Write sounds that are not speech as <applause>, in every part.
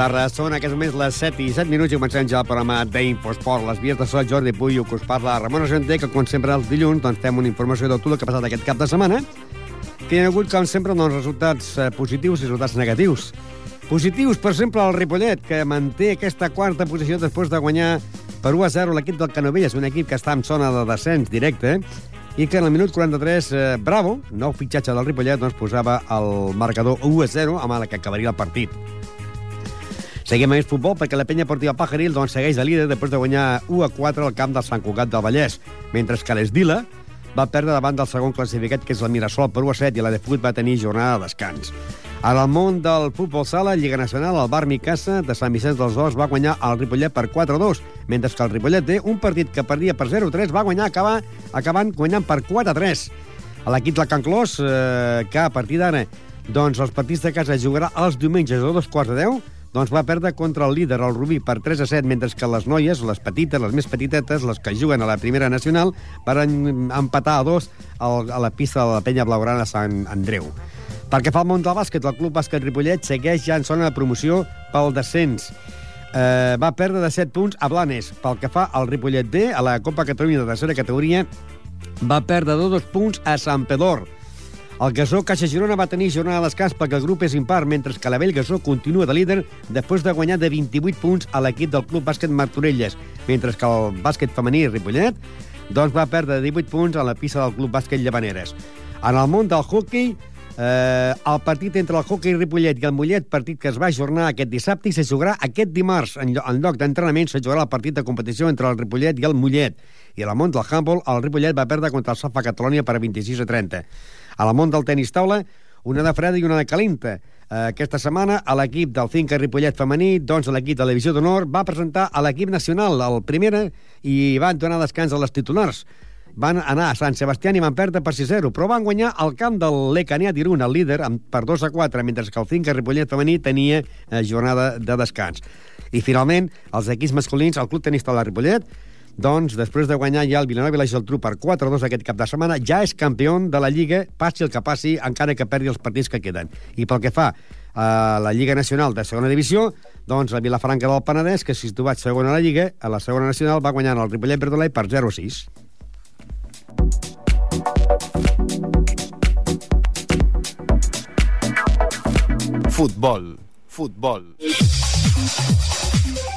tarda. Són aquests moments les 7 i 7 minuts i comencem ja el programa d'Infosport. Les vies de sol, Jordi Puyo, que us parla Ramon Argenter, que com sempre els dilluns doncs, fem una informació de tot el que ha passat aquest cap de setmana, que hi ha hagut, com sempre, doncs, resultats eh, positius i resultats negatius. Positius, per exemple, el Ripollet, que manté aquesta quarta posició després de guanyar per 1 a 0 l'equip del Canovelles, un equip que està en zona de descens directe, i que en el minut 43, eh, Bravo, nou fitxatge del Ripollet, doncs, posava el marcador 1 a 0 amb el que acabaria el partit. Seguim el futbol perquè la penya portiva Pajaril doncs, segueix de líder després de guanyar 1 a 4 al camp del Sant Cugat del Vallès, mentre que l'Esdila va perdre davant del segon classificat, que és el Mirasol, per 1 a 7, i la de Fut va tenir jornada de descans. En el món del futbol sala, Lliga Nacional, el Bar Micasa de Sant Vicenç dels Horts va guanyar el Ripollet per 4-2, mentre que el Ripollet té un partit que perdia per 0-3 va guanyar acabar, acabant guanyant per 4-3. A l'equip de Can Clos, eh, que a partir d'ara doncs els partits de casa jugarà els diumenges a dos quarts de 10, doncs va perdre contra el líder, el Rubí, per 3 a 7, mentre que les noies, les petites, les més petitetes, les que juguen a la primera nacional, van empatar a dos a la pista de la penya blaugrana Sant Andreu. Pel que fa al món del bàsquet, el Club Bàsquet Ripollet segueix ja en zona de promoció pel descens. Eh, va perdre de 7 punts a Blanes. Pel que fa al Ripollet B, a la Copa Catalunya de tercera categoria, va perdre de 2 punts a Sant Pedor. El Gasó Caixa Girona va tenir jornada de descans perquè el grup és impar, mentre que l'Avell Gasó continua de líder després de guanyar de 28 punts a l'equip del Club Bàsquet Martorelles, mentre que el bàsquet femení Ripollet doncs va perdre de 18 punts a la pista del Club Bàsquet Llevaneres. En el món del hockey, Eh, el partit entre el hockey Ripollet i el Mollet, partit que es va ajornar aquest dissabte i se jugarà aquest dimarts. En, en lloc d'entrenament se jugarà el partit de competició entre el Ripollet i el Mollet. I a la món del handball, el Ripollet va perdre contra el Safa Catalònia per 26 a 30. A la món del tenis taula, una de freda i una de calenta. Aquesta setmana, a l'equip del Finca Ripollet femení, doncs l'equip de la Divisió d'Honor va presentar a l'equip nacional, el primera, i van donar descans a les titulars van anar a Sant Sebastià i van perdre per 6-0, però van guanyar el camp del l'Ecaniat Irún, el líder, per 2-4, mentre que el Finca Ripollet femení tenia eh, jornada de descans. I finalment, els equips masculins, el Club Tenista de Ripollet, doncs, després de guanyar ja el Vilanova i la Geltrú per 4-2 aquest cap de setmana, ja és campió de la Lliga, passi el que passi, encara que perdi els partits que queden. I pel que fa a la Lliga Nacional de segona divisió, doncs la Vilafranca del Penedès, que si situat segona a la Lliga, a la segona nacional va guanyar el Ripollet Verdolai per 0-6. Futbol, futbol.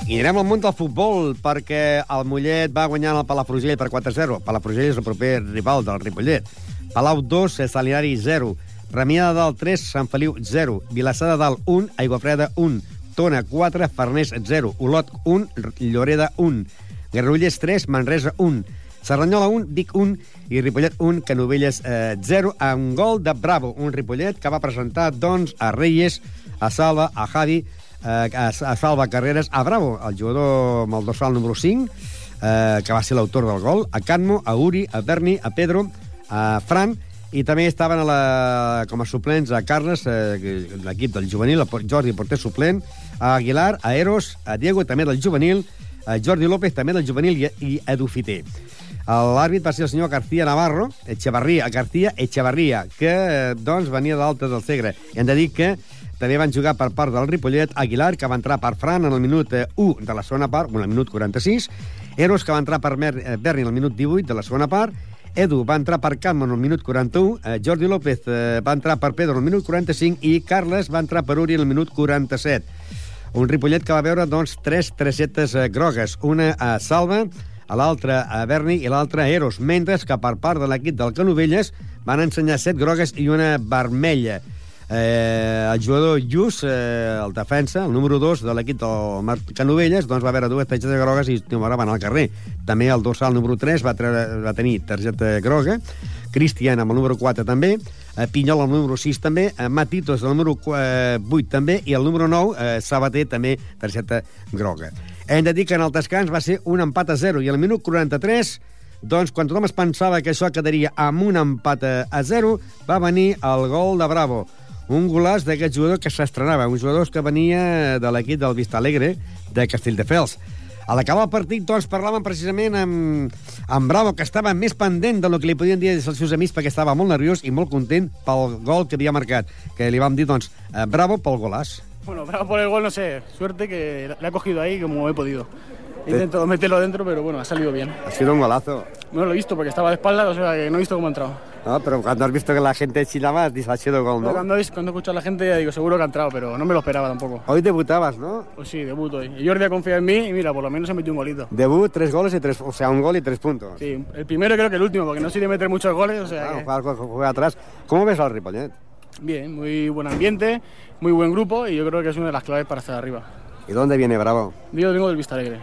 I anirem al món del futbol perquè el Mollet va guanyar el Palafrugell per 4-0. Palafrugell és el proper rival del Ripollet. Palau 2, Salinari 0. Premià de Dalt 3, Sant Feliu 0. Vilassar de Dalt 1, Aiguafreda 1. Tona 4, Farners 0. Olot 1, Lloreda 1. Garrullers 3, Manresa 1. Serranyola 1, Vic 1 i Ripollet 1, Canovelles eh, 0, amb gol de Bravo, un Ripollet que va presentar, doncs, a Reyes, a Salva, a Javi, eh, a, a Salva Carreras, a Bravo, el jugador amb el dorsal número 5, eh, que va ser l'autor del gol, a Canmo, a Uri, a Berni, a Pedro, a Fran, i també estaven a la, com a suplents a Carles, eh, l'equip del juvenil, el Jordi Porter suplent, a Aguilar, a Eros, a Diego, també del juvenil, a Jordi López, també del juvenil, i, i Edu Fiter. L'àrbit va ser el senyor García Navarro, Echevarria, García Echevarria, que eh, doncs venia d'Alta del Segre. I hem de dir que també van jugar per part del Ripollet Aguilar, que va entrar per Fran en el minut 1 eh, de la segona part, en el minut 46, Eros, que va entrar per Mer eh, Berni en el minut 18 de la segona part, Edu va entrar per Camp en el minut 41, eh, Jordi López eh, va entrar per Pedro en el minut 45 i Carles va entrar per Uri en el minut 47. Un Ripollet que va veure, doncs, tres tresetes eh, grogues, una a Salva, a l'altre a Berni i l'altre a Eros, mentre que per part de l'equip del Canovelles van ensenyar set grogues i una vermella. Eh, el jugador Lluç, eh, el defensa, el número 2 de l'equip del Canovelles, doncs va veure dues targetes grogues i van al carrer. També el dorsal número 3 va, va tenir targeta groga, Cristian amb el número 4 també, eh, Pinyol amb el número 6 també, eh, Matitos el número 8 eh, també, i el número 9, eh, Sabater, també targeta groga. Hem de dir que en el descans va ser un empat a 0 i al minut 43 doncs quan tothom es pensava que això quedaria amb un empat a 0 va venir el gol de Bravo un golàs d'aquest jugador que s'estrenava un jugador que venia de l'equip del Vista Alegre de Castelldefels a l'acabar el partit, doncs, parlàvem precisament amb, amb Bravo, que estava més pendent del que li podien dir als seus amics perquè estava molt nerviós i molt content pel gol que havia marcat. Que li vam dir, doncs, eh, bravo pel golàs. Bueno, bravo por el gol, no sé, suerte que la he cogido ahí como he podido. He intentado meterlo dentro, pero bueno, ha salido bien. Ha sido un golazo. No lo he visto porque estaba de espalda, o sea que no he visto cómo ha entrado. No, pero cuando has visto que la gente chilaba, has gol, Pero ¿no? Cuando, cuando he escuchado a la gente, ya digo, seguro que ha entrado, pero no me lo esperaba tampoco. Hoy debutabas, ¿no? Pues sí, debuto hoy. Y Jordi ha confiado en mí y mira, por lo menos he metido un golito. Debut, tres goles y tres... O sea, un gol y tres puntos. Sí, el primero creo que el último, porque no de meter muchos goles, o sea Claro, que... juega, juega- juega atrás. ¿Cómo ves al Ripollet? Bien, muy buen ambiente, muy buen grupo y yo creo que es una de las claves para estar arriba. ¿Y dónde viene Bravo? Yo vengo del Vista Alegre.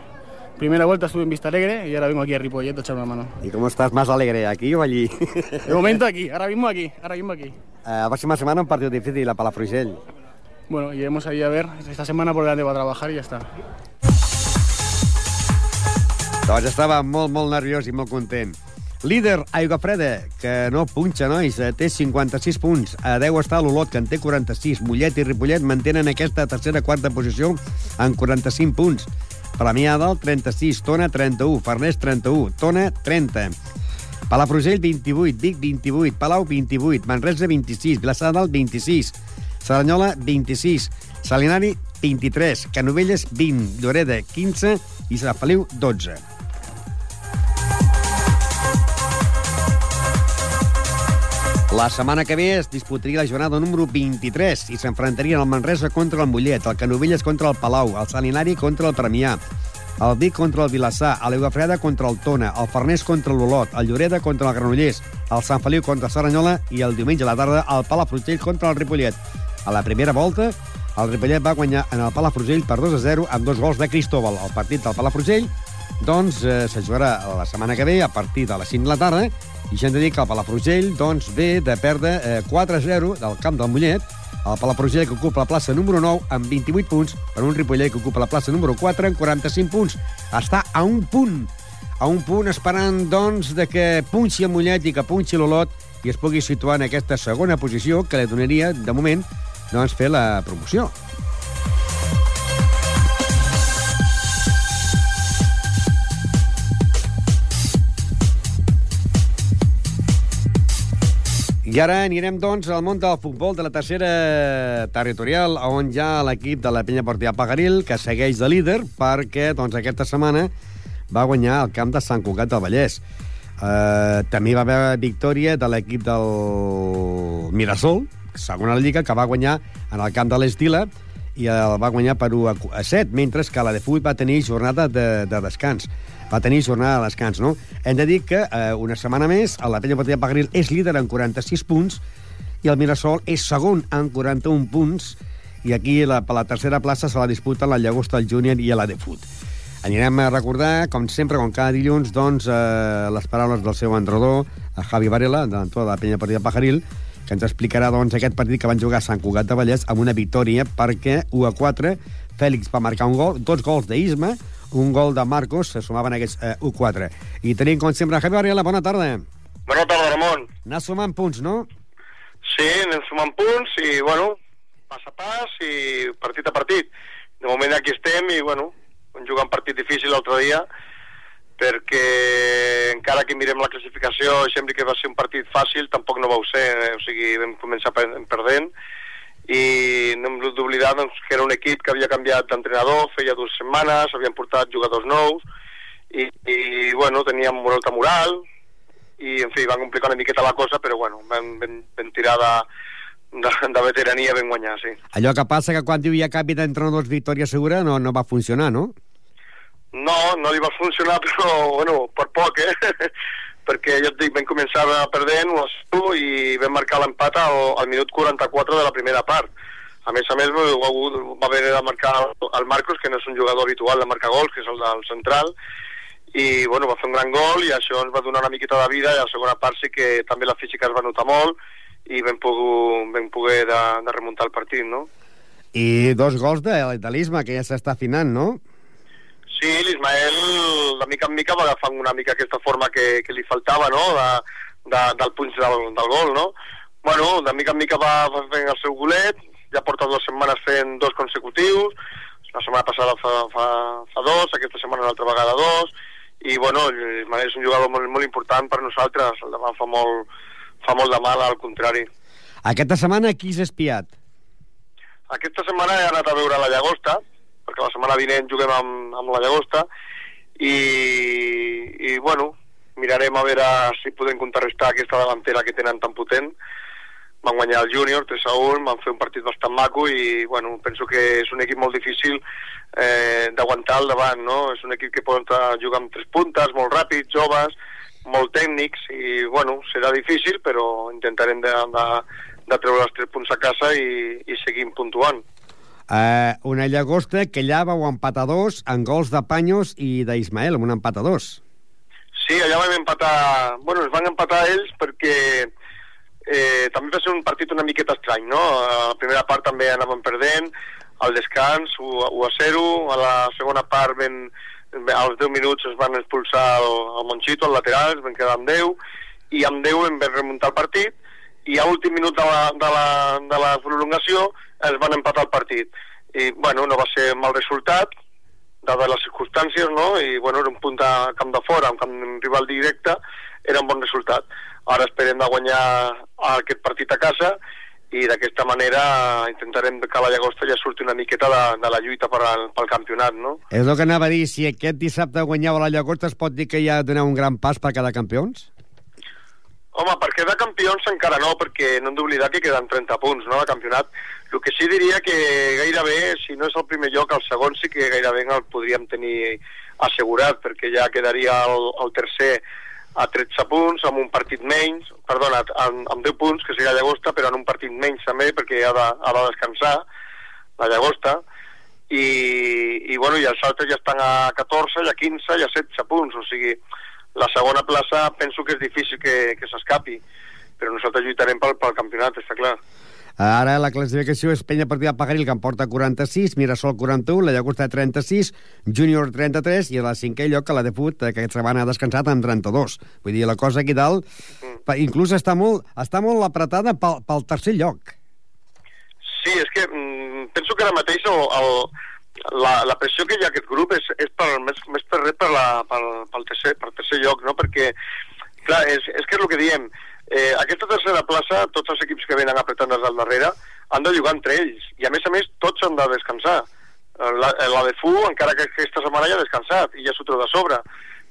Primera vuelta estuve en Vista Alegre y ahora vengo aquí a Ripollet a echar una mano. ¿Y cómo estás más alegre, aquí o allí? De momento aquí, ahora mismo aquí, ahora mismo aquí. Eh, la próxima semana un partido difícil a Palafrugell. Bueno, iremos ahí a ver esta semana por delante para trabajar y ya está. Doncs estava molt, molt nerviós i molt content. Líder, Aigua Freda, que no punxa, nois, eh, té 56 punts. A 10 està l'Olot, que en té 46. Mollet i Ripollet mantenen aquesta tercera, quarta posició en 45 punts. Premià dalt, 36. Tona, 31. Farners, 31. Tona, 30. Palafrugell, 28. Vic, 28. Palau, 28. Manresa, 26. Vilassar de Dalt, 26. Saranyola, 26. Salinari, 23. Canovelles, 20. Lloreda, 15. I Sant Feliu, 12. La setmana que ve es disputaria la jornada número 23 i s'enfrontarien el Manresa contra el Mollet, el Canovelles contra el Palau, el Salinari contra el Premià, el Vic contra el Vilassar, el Freda contra el Tona, el Farners contra l'Olot, el Lloreda contra el Granollers, el Sant Feliu contra Saranyola i el diumenge a la tarda el Palafrugell contra el Ripollet. A la primera volta, el Ripollet va guanyar en el Palafrugell per 2 a 0 amb dos gols de Cristóbal. El partit del Palafrugell doncs, eh, se jugarà la setmana que ve a partir de les 5 de la tarda i ja hem de dir que el Palafrugell doncs, ve de perdre eh, 4 a 0 del camp del Mollet el Palafrugell que ocupa la plaça número 9 amb 28 punts per un Ripollet que ocupa la plaça número 4 amb 45 punts. Està a un punt a un punt esperant, doncs, de que punxi el Mollet i que punxi l'Olot i es pugui situar en aquesta segona posició que li donaria, de moment, doncs, fer la promoció. I ara anirem, doncs, al món del futbol de la tercera territorial, on hi ha l'equip de la penya Portia Pagaril, que segueix de líder, perquè doncs, aquesta setmana va guanyar el camp de Sant Cugat del Vallès. Uh, també va haver victòria de l'equip del Mirasol, segona la Lliga, que va guanyar en el camp de l'Estila, i el va guanyar per 1 a cu- a 7, mentre que la de Fut va tenir jornada de, de descans. Va tenir jornada de descans, no? Hem de dir que eh, una setmana més el la Penya Portilla Pagaril és líder en 46 punts i el Mirasol és segon en 41 punts i aquí la, la tercera plaça se la disputen la Llagosta, el Júnior i la de Fut. Anirem a recordar, com sempre, com cada dilluns, doncs, eh, les paraules del seu entrenador, a Javi Varela, de l'entorn de la penya partida Pajaril, que ens explicarà doncs, aquest partit que van jugar a Sant Cugat de Vallès amb una victòria perquè 1 a 4 Fèlix va marcar un gol, dos gols d'Isma, un gol de Marcos, se sumaven aquests eh, 1 4. I tenim, com sempre, Javi Varela, bona tarda. Bona tarda, Ramon. Anar sumant punts, no? Sí, anem sumant punts i, bueno, pas a pas i partit a partit. De moment aquí estem i, bueno, vam jugar un partit difícil l'altre dia perquè encara que mirem la classificació i sembli que va ser un partit fàcil, tampoc no va ser, eh? o sigui, vam començar per- perdent i no hem d'oblidar doncs, que era un equip que havia canviat d'entrenador, feia dues setmanes, havien portat jugadors nous i, i bueno, teníem molta moral i, en fi, van complicar una miqueta la cosa, però, bueno, vam, vam, vam tirar de, de, de veterania, vam guanyar, sí. Allò que passa que quan diu hi ha canvi d'entrenadors victòria segura no, no va funcionar, no? No, no li va funcionar, <laughs> però, bueno, per poc, eh? Perquè ja et dic, vam començar perdent 1 a 0 i vam marcar l'empat al, al minut 44 de la primera part. A més a més, va, haver de marcar el Marcos, que no és un jugador habitual de marcar gols, que és el del central, i bueno, va fer un gran gol i això ens va donar una miqueta de vida i a la segona part sí que també la física es va notar molt i vam poder, vam poder de, de remuntar el partit, no? I dos gols de, l'Isma, que ja s'està afinant, no? Sí, l'Ismael de mica en mica va agafant una mica aquesta forma que, que li faltava, no?, de, de, del punx del, del gol, no? Bueno, de mica en mica va, va fent el seu golet, ja porta dues setmanes fent dos consecutius, la setmana passada fa, fa, fa dos, aquesta setmana una altra vegada dos, i bueno, l'Ismael és un jugador molt, molt important per nosaltres, el demà fa molt, fa molt de mal, al contrari. Aquesta setmana qui s'ha espiat? aquesta setmana he anat a veure la Llagosta, perquè la setmana vinent juguem amb, amb la Llagosta, i, i bueno, mirarem a veure si podem contrarrestar aquesta davantera que tenen tan potent. Van guanyar el júnior 3 a 1, van fer un partit bastant maco i bueno, penso que és un equip molt difícil eh, d'aguantar al davant, no? És un equip que pot jugar amb tres puntes, molt ràpid, joves, molt tècnics i bueno, serà difícil però intentarem de, de, de treure els tres punts a casa i, i seguim puntuant. Uh, una llagosta que allà vau empatar dos en gols de Panyos i d'Ismael, amb un empat a dos. Sí, allà vam empatar... Bueno, es van empatar ells perquè eh, també va ser un partit una miqueta estrany, no? A la primera part també anàvem perdent, al descans 1, 1 a 0, a la segona part ben, als 10 minuts es van expulsar el, el Monchito, el lateral, es van quedar amb 10, i amb 10 em vam remuntar el partit, i a últim minut de la, de la, de la prolongació es van empatar el partit. I, bueno, no va ser mal resultat, dades les circumstàncies, no? I, bueno, era un punt de camp de fora, un camp rival directe, era un bon resultat. Ara esperem de guanyar aquest partit a casa i d'aquesta manera intentarem que la Llagosta ja surti una miqueta de, de la lluita per al, pel campionat, no? És el que anava a dir, si aquest dissabte guanyava la Llagosta es pot dir que ja doneu un gran pas per quedar campions? Home, per quedar campions encara no, perquè no hem d'oblidar que queden 30 punts no, al campionat. El que sí diria que gairebé, si no és el primer lloc, el segon sí que gairebé el podríem tenir assegurat, perquè ja quedaria el, el tercer a 13 punts, amb un partit menys, perdona, amb, amb 10 punts, que seria Llagosta, però en un partit menys també, perquè ha de, ha de descansar la Llagosta, i, i, bueno, i els altres ja estan a 14, i a 15, i a 16 punts, o sigui, la segona plaça penso que és difícil que, que s'escapi, però nosaltres lluitarem pel, pel campionat, està clar. Ara la classificació és Penya Partida Pagaril, que en porta 46, Mirasol 41, la Llagosta 36, Júnior 33, i a la cinquè lloc que la de Fut, que aquesta setmana ha descansat amb 32. Vull dir, la cosa aquí dalt, mm. inclús està molt, està molt apretada pel, pel tercer lloc. Sí, és que mm, penso que ara mateix el, el, la, la pressió que hi ha a aquest grup és, és per, més, més per res per la, pel, pel, tercer, per tercer lloc, no? perquè, clar, és, és que és el que diem, Eh, aquesta tercera plaça, tots els equips que venen apretant des del darrere, han de jugar entre ells. I a més a més, tots han de descansar. Eh, la, eh, la de FU, encara que aquesta setmana ja ha descansat i ja s'ho treu de sobre.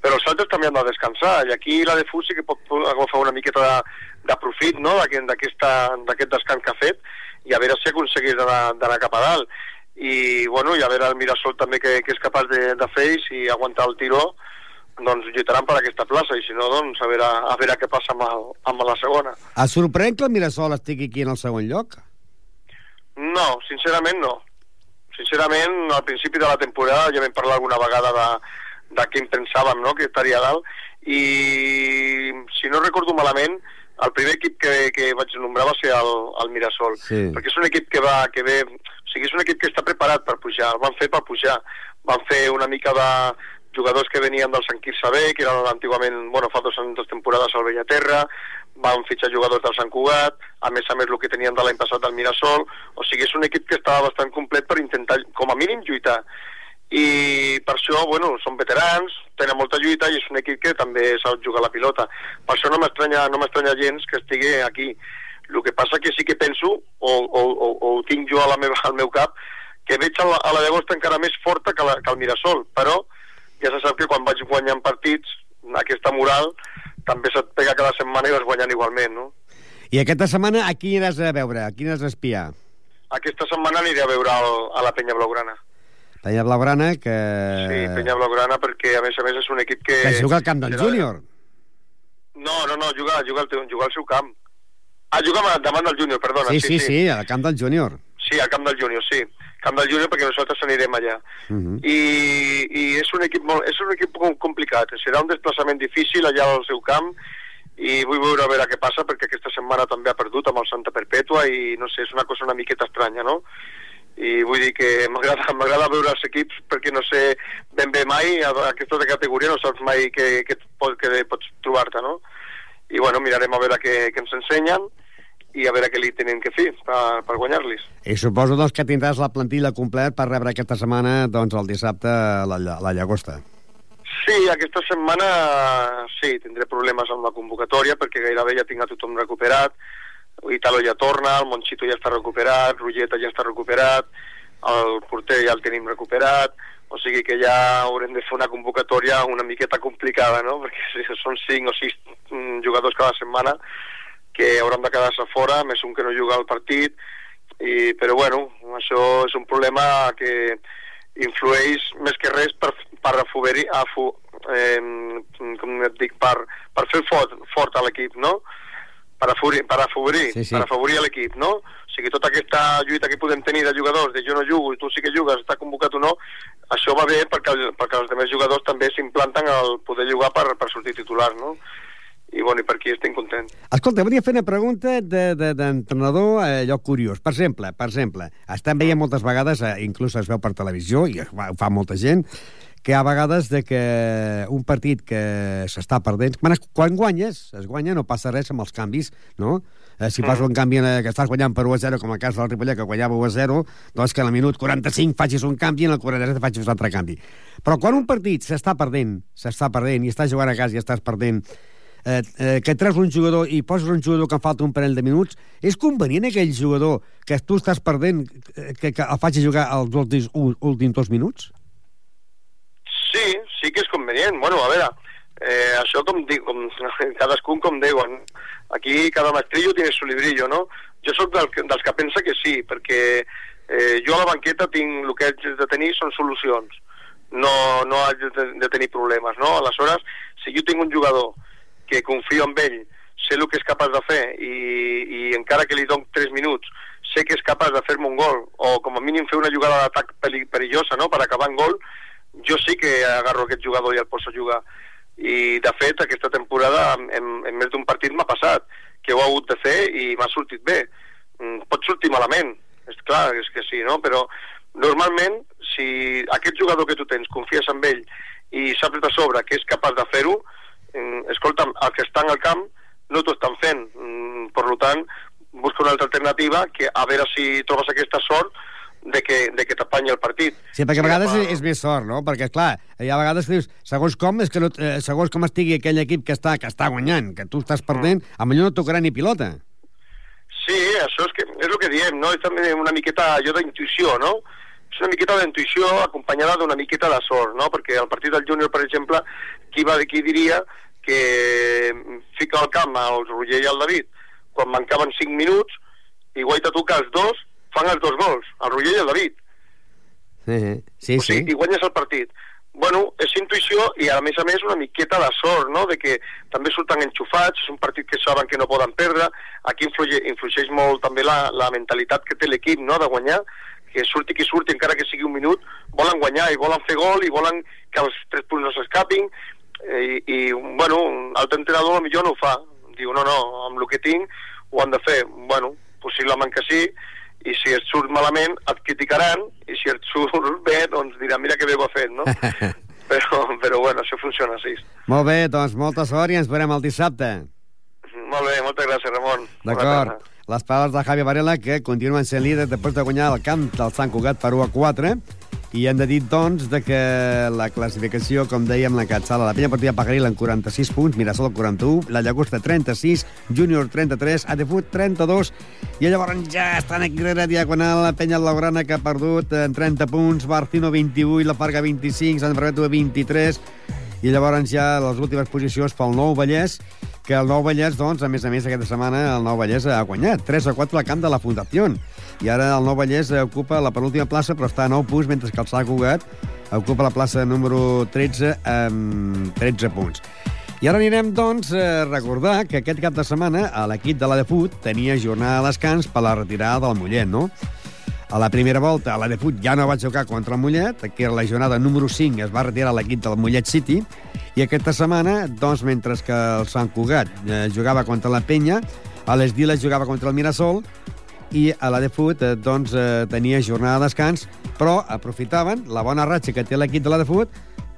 Però els altres també han de descansar. I aquí la de FU sí que pot agafar una miqueta de, de profit no? d'aquest descans que ha fet i a veure si aconsegueix d'anar cap a dalt. I, bueno, i a veure el Mirasol també que, que és capaç de, de fer i aguantar el tiró doncs lluitaran per aquesta plaça i si no, doncs a veure, a veure què passa amb, el, amb la segona. A sorprèn que el Mirasol estigui aquí en el segon lloc? No, sincerament no. Sincerament, al principi de la temporada ja vam parlar alguna vegada de, de què en pensàvem, no?, que estaria dalt, i si no recordo malament, el primer equip que, que vaig nombrar va ser el, el Mirasol, sí. perquè és un equip que va, que ve, o sigui, és un equip que està preparat per pujar, el van fer per pujar, van fer una mica de, jugadors que venien del Sant Quirze B, que eren antigament, bueno, fa dos, dos temporades al Bellaterra, van fitxar jugadors del Sant Cugat, a més a més el que tenien de l'any passat del Mirasol, o sigui, és un equip que estava bastant complet per intentar, com a mínim, lluitar. I per això, bueno, són veterans, tenen molta lluita i és un equip que també sap jugar la pilota. Per això no m'estranya no gens que estigui aquí. El que passa que sí que penso, o, o, o, o ho tinc jo a la meva, al meu cap, que veig a la, a la Llagosta encara més forta que, la, que el Mirasol, però ja se sap que quan vaig guanyant partits, aquesta moral també se't pega cada setmana i vas guanyant igualment, no? I aquesta setmana a qui aniràs a veure? A qui aniràs a espiar? Aquesta setmana aniré a veure el, a la Penya Blaugrana. Penya Blaugrana, que... Sí, Penya Blaugrana, perquè a més a més és un equip que... Que juga al camp del júnior. No, no, no, juga, juga, al, juga al seu camp. Ah, juga davant del júnior, perdona. Sí, sí, sí, sí, al camp del júnior. Sí, al camp del júnior, sí. Camp del Júnior perquè nosaltres anirem allà. Uh Mhm. -huh. I, I és un equip molt, és un equip complicat, serà un desplaçament difícil allà al seu camp i vull veure a veure què passa perquè aquesta setmana també ha perdut amb el Santa Perpètua i no sé, és una cosa una miqueta estranya, no? i vull dir que m'agrada <laughs> veure els equips perquè no sé ben bé mai a aquesta de categoria no saps mai què, què, què pots trobar-te no? i bueno, mirarem a veure què, què ens ensenyen i a veure què li tenen que fer per, per guanyar-los. I suposo doncs, que tindràs la plantilla complet per rebre aquesta setmana doncs, el dissabte la, la Llagosta. Sí, aquesta setmana sí, tindré problemes amb la convocatòria perquè gairebé ja tinc a tothom recuperat. Italo ja torna, el Monchito ja està recuperat, Rugeta ja està recuperat, el porter ja el tenim recuperat, o sigui que ja haurem de fer una convocatòria una miqueta complicada, no? <laughs> Perquè si són cinc o sis mm, jugadors cada setmana que hauran de quedar-se fora, més un que no juga al partit, i, però bueno, això és un problema que influeix més que res per, per afavorir, afu, eh, com et dic, per, per fer fort, fort a l'equip, no? Per afavorir, per afavorir, Sí, sí. per afavorir l'equip, no? O sigui, tota aquesta lluita que podem tenir de jugadors, de jo no jugo i tu sí que jugues, està convocat o no, això va bé perquè, el, perquè els altres jugadors també s'implanten al poder jugar per, per sortir titular, no? I, bueno, i per aquí estic content. Escolta, volia fer una pregunta de- de- d'entrenador de, allò curiós. Per exemple, per exemple, estem veient moltes vegades, eh, inclús es veu per televisió, i ho fa, ho fa molta gent, que ha vegades de que un partit que s'està perdent... Quan, es, quan guanyes, es guanya, no passa res amb els canvis, no? Eh, si fas un canvi eh, que estàs guanyant per 1 a 0, com el cas del Ripollet, que guanyava 1 a 0, doncs que al minut 45 facis un canvi i en el 47 facis un altre canvi. Però quan un partit s'està perdent, s'està perdent, i estàs jugant a casa i estàs perdent, eh, eh, que treus un jugador i poses un jugador que en falta un parell de minuts, és convenient aquell jugador que tu estàs perdent eh, que, que el faci jugar els últims, últims dos minuts? Sí, sí que és convenient. Bueno, a veure, eh, això com dic, com, <laughs> cadascun com diuen. Aquí cada maestrillo tiene su librillo, no? Jo sóc del, dels que pensa que sí, perquè eh, jo a la banqueta tinc el que haig de tenir són solucions. No, no haig de tenir problemes, no? Aleshores, si jo tinc un jugador que confio en ell, sé el que és capaç de fer i, i encara que li dono 3 minuts sé que és capaç de fer-me un gol o com a mínim fer una jugada d'atac peri- perillosa no? per acabar en gol jo sí que agarro aquest jugador i el poso a jugar i de fet aquesta temporada en, en, més d'un partit m'ha passat que ho he hagut de fer i m'ha sortit bé Mm, pot sortir malament és clar, és que sí, no? però normalment si aquest jugador que tu tens confies en ell i saps de sobre que és capaç de fer-ho escolta'm, el que està en el camp no t'ho estan fent mm, per tant busca una altra alternativa que a veure si trobes aquesta sort de que, de que t'apanyi el partit Sí, perquè a vegades Sí, és, és més sort, no? Perquè, clar, hi ha vegades que dius, segons com, és que no, eh, segons com estigui aquell equip que està, que està guanyant, que tu estàs perdent, a millor no tocarà ni pilota. Sí, això és, que, és el que diem, no? És també una miqueta allò d'intuïció, no? És una miqueta d'intuïció acompanyada d'una miqueta de sort, no? Perquè al partit del júnior, per exemple, qui, va, qui diria que fica al camp el Roger i el David quan mancaven 5 minuts i guaita tu que els dos fan els dos gols, el Roger i el David. Eh, sí, o sigui, sí. i guanyes el partit. Bueno, és intuïció i a més a més una miqueta de sort, no?, de que també surten enxufats, és un partit que saben que no poden perdre, aquí influye, influixeix molt també la, la mentalitat que té l'equip, no?, de guanyar, que surti qui surti, encara que sigui un minut, volen guanyar i volen fer gol i volen que els tres punts no s'escapin, i, i, bueno, l'altre entrenador millor no ho fa, diu, no, no, amb el que tinc ho han de fer, bueno, possiblement que sí, i si et surt malament et criticaran i si et surt <laughs> bé doncs diran mira que bé ho ha fet no? <laughs> però, però bueno, això funciona així Molt bé, doncs molta sort i ens veurem el dissabte. molt bé, moltes gràcies Ramon D'acord. Les paraules de Javi Varela, que continuen sent líders després de guanyar el camp del Sant Cugat per 1 a 4. I hem de dir, doncs, de que la classificació, com dèiem, la Catsala, la Penya Partida Pagaril en 46 punts, Mirasol 41, la Llagosta 36, Júnior 33, Adefut 32, i llavors ja estan aquí darrere diagonal la Penya Laurana, que ha perdut en 30 punts, Barcino 28, la Farga 25, Sant Ferreto 23, i llavors ja les últimes posicions pel Nou Vallès, que el Nou Vallès, doncs, a més a més, aquesta setmana el Nou Vallès ha guanyat 3 a 4 al camp de la Fundació. I ara el Nou Vallès ocupa la penúltima plaça, però està a 9 punts, mentre que el Sant Cugat ocupa la plaça número 13 amb 13 punts. I ara anirem, doncs, a recordar que aquest cap de setmana a l'equip de la Defut tenia jornada de descans per la retirada del Mollet, no? A la primera volta, la Defut ja no va jugar contra el Mollet, que era la jornada número 5, es va retirar l'equip del Mollet City, i aquesta setmana, doncs, mentre que el Sant Cugat eh, jugava contra la Penya, a les Diles jugava contra el Mirasol, i a la Defut, eh, doncs, eh, tenia jornada de descans, però aprofitaven la bona ratxa que té l'equip de la Defut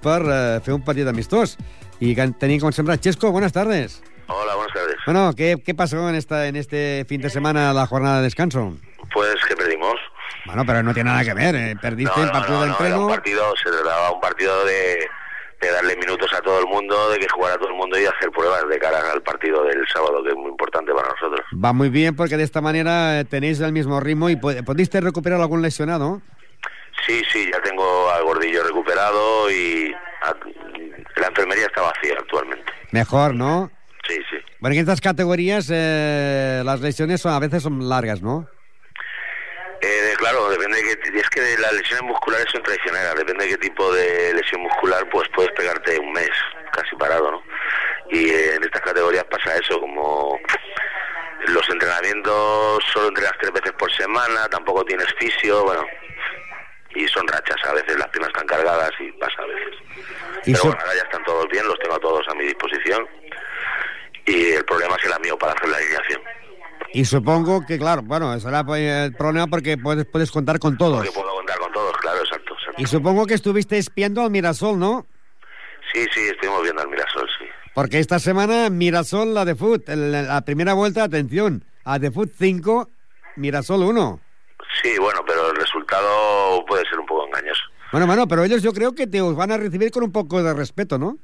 per eh, fer un partit amistós. Y que tenían como sembrar. Chesco, buenas tardes. Hola, buenas tardes. Bueno, ¿qué, qué pasó en, esta, en este fin de semana, la jornada de descanso? Pues que perdimos. Bueno, pero no tiene nada que ver. eh. Perdiste el partido no, de no, entreno. era un partido, se trataba un partido de, de darle minutos a todo el mundo, de que jugara todo el mundo y hacer pruebas de cara al partido del sábado, que es muy importante para nosotros. Va muy bien porque de esta manera eh, tenéis el mismo ritmo y pudiste recuperar algún lesionado. Sí, sí, ya tengo al gordillo recuperado y a- la enfermería está vacía actualmente. Mejor, ¿no? Sí, sí. Bueno, en estas categorías eh, las lesiones son, a veces son largas, ¿no? Eh, claro, depende de qué, es que las lesiones musculares son traicioneras, depende de qué tipo de lesión muscular, pues puedes pegarte un mes casi parado, ¿no? Y eh, en estas categorías pasa eso, como los entrenamientos solo entrenas tres veces por semana, tampoco tienes fisio, bueno, y son rachas, a veces las piernas están cargadas y pasa a veces. Y Pero so- bueno, ahora ya están todos bien, los tengo a todos a mi disposición y el problema será mío para hacer la alineación. Y supongo que, claro, bueno, será pues, el problema porque puedes, puedes contar con todos. Porque puedo contar con todos, claro, exacto, exacto. Y supongo que estuviste espiando al Mirasol, ¿no? Sí, sí, estuvimos viendo al Mirasol, sí. Porque esta semana Mirasol, la de Foot, la primera vuelta, atención, a de Foot 5, Mirasol 1. Sí, bueno, pero el resultado puede ser un poco engañoso. Bueno, bueno, pero ellos yo creo que te os van a recibir con un poco de respeto, ¿no?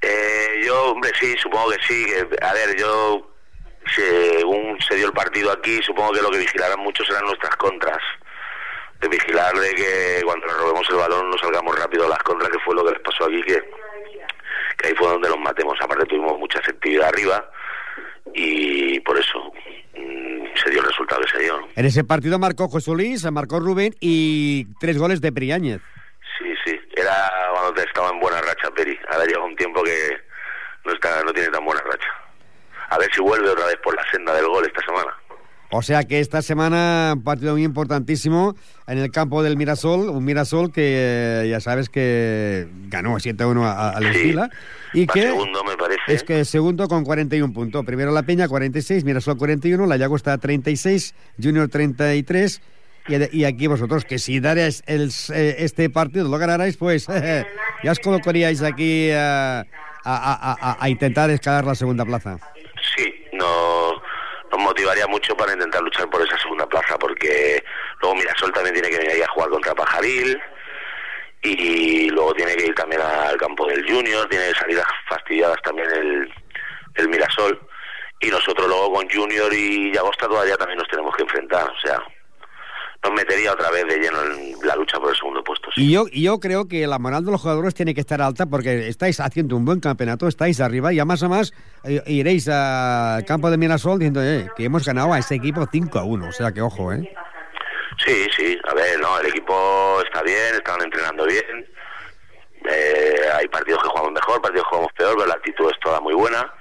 Eh, yo, hombre, sí, supongo que sí. Que, a ver, yo, según se dio el partido aquí, supongo que lo que vigilarán mucho serán nuestras contras. De vigilar de que cuando nos robemos el balón no salgamos rápido a las contras, que fue lo que les pasó aquí, que, que ahí fue donde los matemos. Aparte tuvimos mucha efectividad arriba y por eso mm, se dio el resultado que se dio. En ese partido marcó José Luis, marcó Rubén y tres goles de Priáñez. Sí, sí, era cuando estaba en buena racha, Peri. Ahora lleva un tiempo que no está, no tiene tan buena racha. A ver si vuelve otra vez por la senda del gol esta semana. O sea que esta semana un partido muy importantísimo en el campo del Mirasol, un Mirasol que eh, ya sabes que ganó 7-1 a- al Sí. Esquila y que segundo, me parece. es que segundo con 41 puntos. Primero La Peña 46, Mirasol 41, La Llagosta 36, Junior 33 y, y aquí vosotros que si daréis el, eh, este partido lo ganarais pues <laughs> ya os colocaríais aquí eh, a, a- a- a intentar escalar la segunda plaza. Nos motivaría mucho para intentar luchar por esa segunda plaza, porque luego Mirasol también tiene que venir ahí a jugar contra Pajaril y luego tiene que ir también al campo del Junior, tiene salidas fastidiadas también el, el Mirasol y nosotros luego con Junior y Llagosta todavía también nos tenemos que enfrentar, o sea, nos metería otra vez de lleno en la lucha por el segundo puesto. sí. Y yo, y yo creo que la moral de los jugadores tiene que estar alta porque estáis haciendo un buen campeonato, estáis arriba y a más a más eh, iréis al campo de Mirasol diciendo eh, que hemos ganado a ese equipo 5 a 1. O sea que ojo, ¿eh? Sí, sí, a ver, no, el equipo está bien, están entrenando bien. Eh, hay partidos que jugamos mejor, partidos que jugamos peor, pero la actitud es toda muy buena.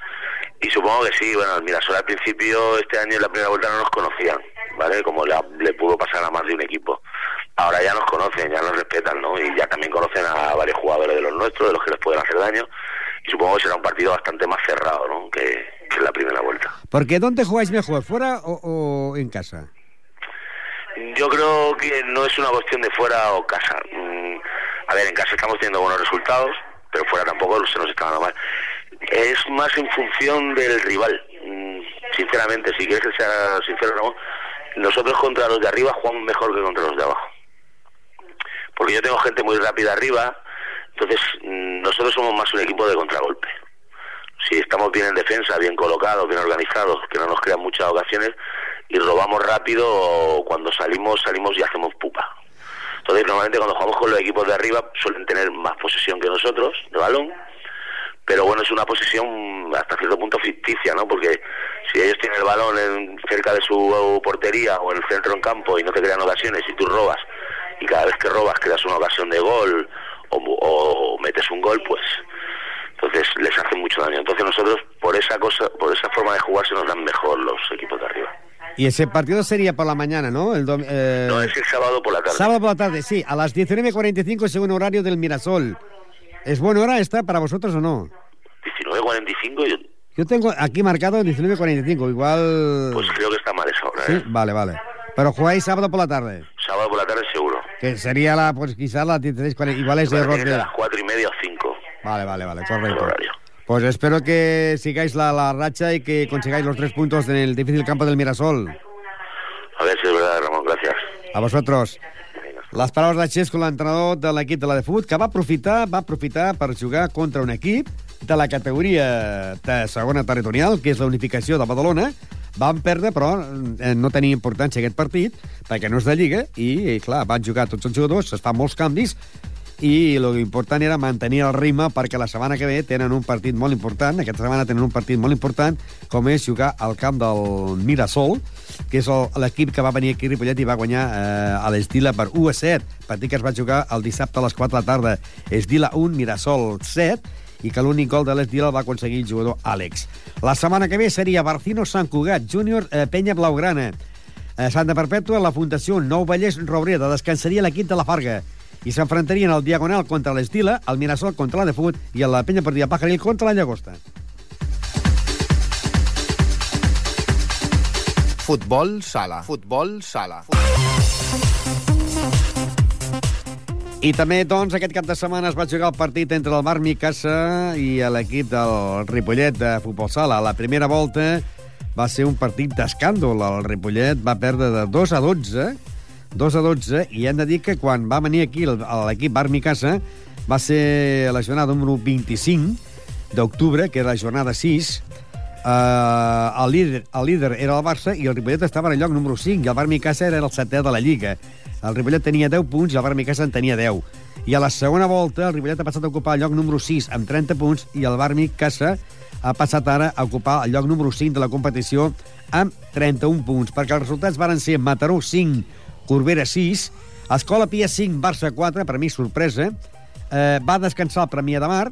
Y supongo que sí, bueno, el Mirasol al principio, este año en la primera vuelta no nos conocían, ¿vale? Como le, le pudo pasar a más de un equipo. Ahora ya nos conocen, ya nos respetan, ¿no? Y ya también conocen a varios jugadores de los nuestros, de los que les pueden hacer daño. Y supongo que será un partido bastante más cerrado, ¿no? Que, que en la primera vuelta. Porque ¿dónde jugáis mejor, fuera o, o en casa? Yo creo que no es una cuestión de fuera o casa. Mm, a ver, en casa estamos teniendo buenos resultados, pero fuera tampoco se nos está dando mal. Es más en función del rival. Mm, sinceramente, si quieres que sea sincero, Ramón, nosotros contra los de arriba jugamos mejor que contra los de abajo. Porque yo tengo gente muy rápida arriba, entonces mm, nosotros somos más un equipo de contragolpe. Si estamos bien en defensa, bien colocados, bien organizados, que no nos crean muchas ocasiones, y robamos rápido, cuando salimos, salimos y hacemos pupa. Entonces, normalmente cuando jugamos con los equipos de arriba suelen tener más posesión que nosotros de balón, pero bueno, es una posesión hasta cierto punto ficticia, ¿no? Porque si ellos tienen el balón en- cerca de su portería o en el centro en campo y no te crean ocasiones y tú robas, y cada vez que robas creas una ocasión de gol o, o metes un gol, pues entonces les hace mucho daño. Entonces nosotros por esa cosa, por esa forma de jugar se nos dan mejor los equipos de arriba. Y ese partido sería por la mañana, ¿no? El dom- eh, No, es el sábado por la tarde. sábado por la tarde, sí, a las 19.45 según horario del Mirasol. ¿Es buena hora esta para vosotros o no? 19.45, yo Yo tengo aquí marcado 19.45, igual... pues creo que está mal esa hora, Sí, ¿eh? vale, vale. Pero jugáis sábado por la tarde, Sábado por la tarde seguro. que sería la, pues quizás las 16.40, igual es error de... a las cuatro y media o cinco Vale, vale, vale, correcto. Pues espero que sigáis la, la racha y que consigáis los tres puntos en el difícil campo del Mirasol. A ver si es verdad, Ramón, gracias. A vosotros. Les paraules de Xesco, l'entrenador de l'equip de la de Fut, que va aprofitar, va aprofitar per jugar contra un equip de la categoria de segona territorial, que és la unificació de Badalona. Van perdre, però eh, no tenia importància aquest partit, perquè no és de Lliga, i, i clar, van jugar tots els jugadors, es fan molts canvis, i el important era mantenir el ritme perquè la setmana que ve tenen un partit molt important, aquesta setmana tenen un partit molt important, com és jugar al camp del Mirasol, que és l'equip que va venir aquí a Ripollet i va guanyar eh, a l'Estila per 1 a 7, partit que es va jugar el dissabte a les 4 de la tarda. Estila 1, Mirasol 7, i que l'únic gol de l'Estila el va aconseguir el jugador Àlex. La setmana que ve seria Barcino Sant Cugat, Júnior eh, Penya Blaugrana, a Santa Perpètua, la Fundació Nou Vallès Robreda descansaria l'equip de la Farga i s'enfrontarien al Diagonal contra l'Estila, el Mirasol contra la de Fut i la Penya Partida Pajaril contra la Llagosta. Futbol sala. Futbol sala. I també, doncs, aquest cap de setmana es va jugar el partit entre el Bar Micasa i l'equip del Ripollet de Futbol Sala. La primera volta va ser un partit d'escàndol. El Ripollet va perdre de 2 a 12, 2 a 12, i hem de dir que quan va venir aquí l'equip Bar Micasa va ser la jornada número 25 d'octubre, que era la jornada 6, Uh, el, líder, el líder era el Barça i el Ripollet estava en el lloc número 5 i el Bar Micasa era el setè de la Lliga. El Ripollet tenia 10 punts i el Bar Micasa en tenia 10. I a la segona volta el Ripollet ha passat a ocupar el lloc número 6 amb 30 punts i el Bar Micasa ha passat ara a ocupar el lloc número 5 de la competició amb 31 punts, perquè els resultats varen ser Mataró 5, Corbera 6, Escola Pia 5, Barça 4, per mi sorpresa, eh, va descansar el Premià de Mar,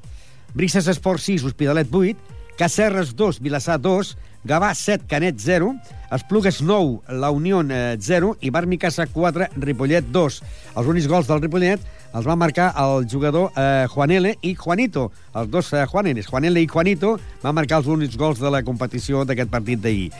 Brises Esport 6, Hospitalet 8, Cacerres 2, Vilassar 2, Gavà 7, Canet 0, Esplugues 9, La Unió eh, 0 i Barmicasa 4, Ripollet 2. Els únics gols del Ripollet els va marcar el jugador eh, Juanele i Juanito. Els dos eh, Juaneles, Juanele i Juanito, van marcar els únics gols de la competició d'aquest partit d'ahir.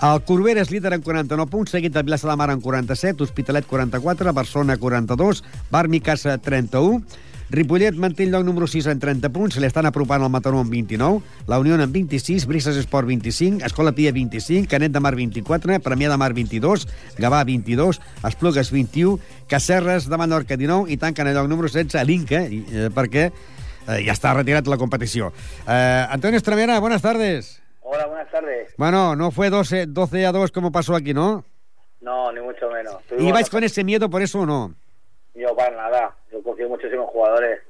El Corbera és líder en 49 punts, seguit de Vilassar de Mar en 47, Hospitalet 44, Barcelona 42, Barmicasa 31, Ripollet manté el lloc número 6 en 30 punts, se li estan apropant el Mataró amb 29, la Unió en 26, Brises Esport 25, Escola Pia 25, Canet de Mar 24, Premià de Mar 22, Gavà 22, Esplugues 21, Cacerres de Menorca 19 i tanquen el lloc número 16 l'Inca, i, eh, perquè eh, ja està retirat la competició. Eh, Antonio Estramera, buenas tardes. Hola, buenas tardes. Bueno, no fue 12, 12 a 2 como pasó aquí, ¿no? No, ni mucho menos. ¿Y Tuvimos- vais con ese miedo por eso o no? Yo para nada. Yo confío muchísimo en jugadores.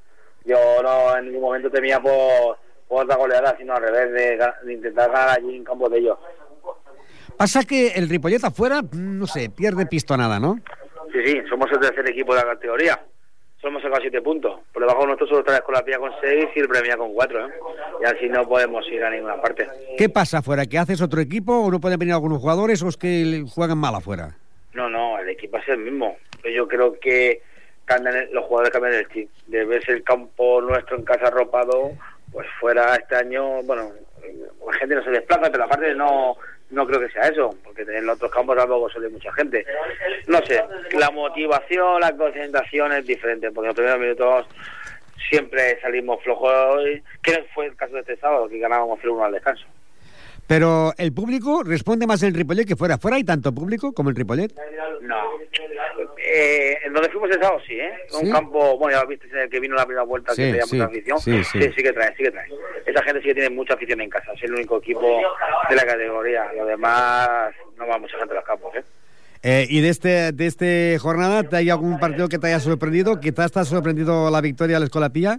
Yo no en ningún momento temía por, por otra goleada, sino al revés, de, intentar ganar allí en campo de ellos. Pasa que el Ripollet afuera, mm, no sé, pierde pistonada, ¿no? Sí, sí, somos el tercer equipo de la categoría. Solo hemos sacado siete puntos. Por debajo de nosotros solo está la Escola Pía con seis y el Premia con cuatro. ¿eh? Y así no podemos ir a ninguna parte. ¿Qué pasa afuera? ¿Que haces otro equipo o no pueden venir algunos jugadores o es que juegan mal afuera? No, no, el equipo es el mismo. Yo creo que cambian los jugadores cambian el chip. De verse el campo nuestro en casa arropado, pues fuera este año, bueno, la gente no se desplaza, pero aparte no no creo que sea eso, porque en los otros campos tampoco suele mucha gente. No sé, la motivación, la concentración es diferente, porque en los primeros minutos siempre salimos flojos, que fue el caso de este sábado, que ganábamos 0-1 al descanso. Pero el público responde más en Ripollet que fuera. ¿Fuera hay tanto público como en Ripollet? No. Eh, en donde fuimos el sábado, sí, ¿eh? ¿Sí? Un campo, bueno, ya lo viste en el que vino la primera vuelta, Sí, que tenía sí, mucha afición. sí, sí. sí, que trae, sí que trae. Esa gente sí que tiene mucha afición en casa, es el único equipo de la categoría. Lo demás, no va mucha gente a los campos, ¿eh? Eh, ¿Y de este, de este jornada ¿te hay algún partido que te haya sorprendido? ¿Quizás te ha sorprendido la victoria de la Escola Pía?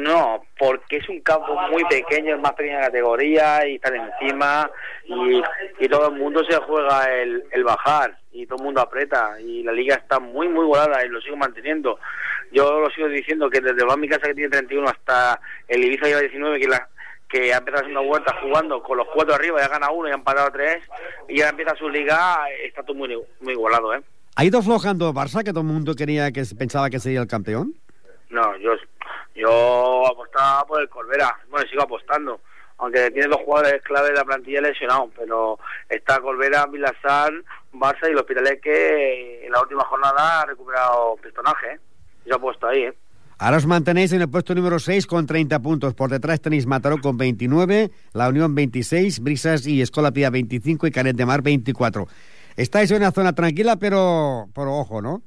No, porque es un campo muy pequeño, es más pequeña categoría y están encima y, y todo el mundo se juega el, el bajar y todo el mundo aprieta y la liga está muy muy volada y lo sigo manteniendo. Yo lo sigo diciendo que desde el mi casa que tiene 31 hasta el Ibiza lleva 19 que la que ha empezado una vuelta jugando con los cuatro arriba, ya gana uno y ha empatado tres y ya empieza su liga, está todo muy, muy igualado, ¿eh? ¿Ha ido aflojando Barça, que todo el mundo quería que pensaba que sería el campeón? No, yo, yo apostaba por el Corbera. Bueno, sigo apostando. Aunque tiene dos jugadores clave de la plantilla lesionados, pero está Corbera, Vilazar, Barça y el Hospitalet que en la última jornada ha recuperado pistonaje. ¿eh? Yo apuesto ahí, ¿eh? Ahora os mantenéis en el puesto número 6 con 30 puntos. Por detrás tenéis Mataró con 29, La Unión 26, Brisas y Escola Pía 25 y Canet de Mar 24. Estáis en una zona tranquila, pero, pero ojo, ¿no?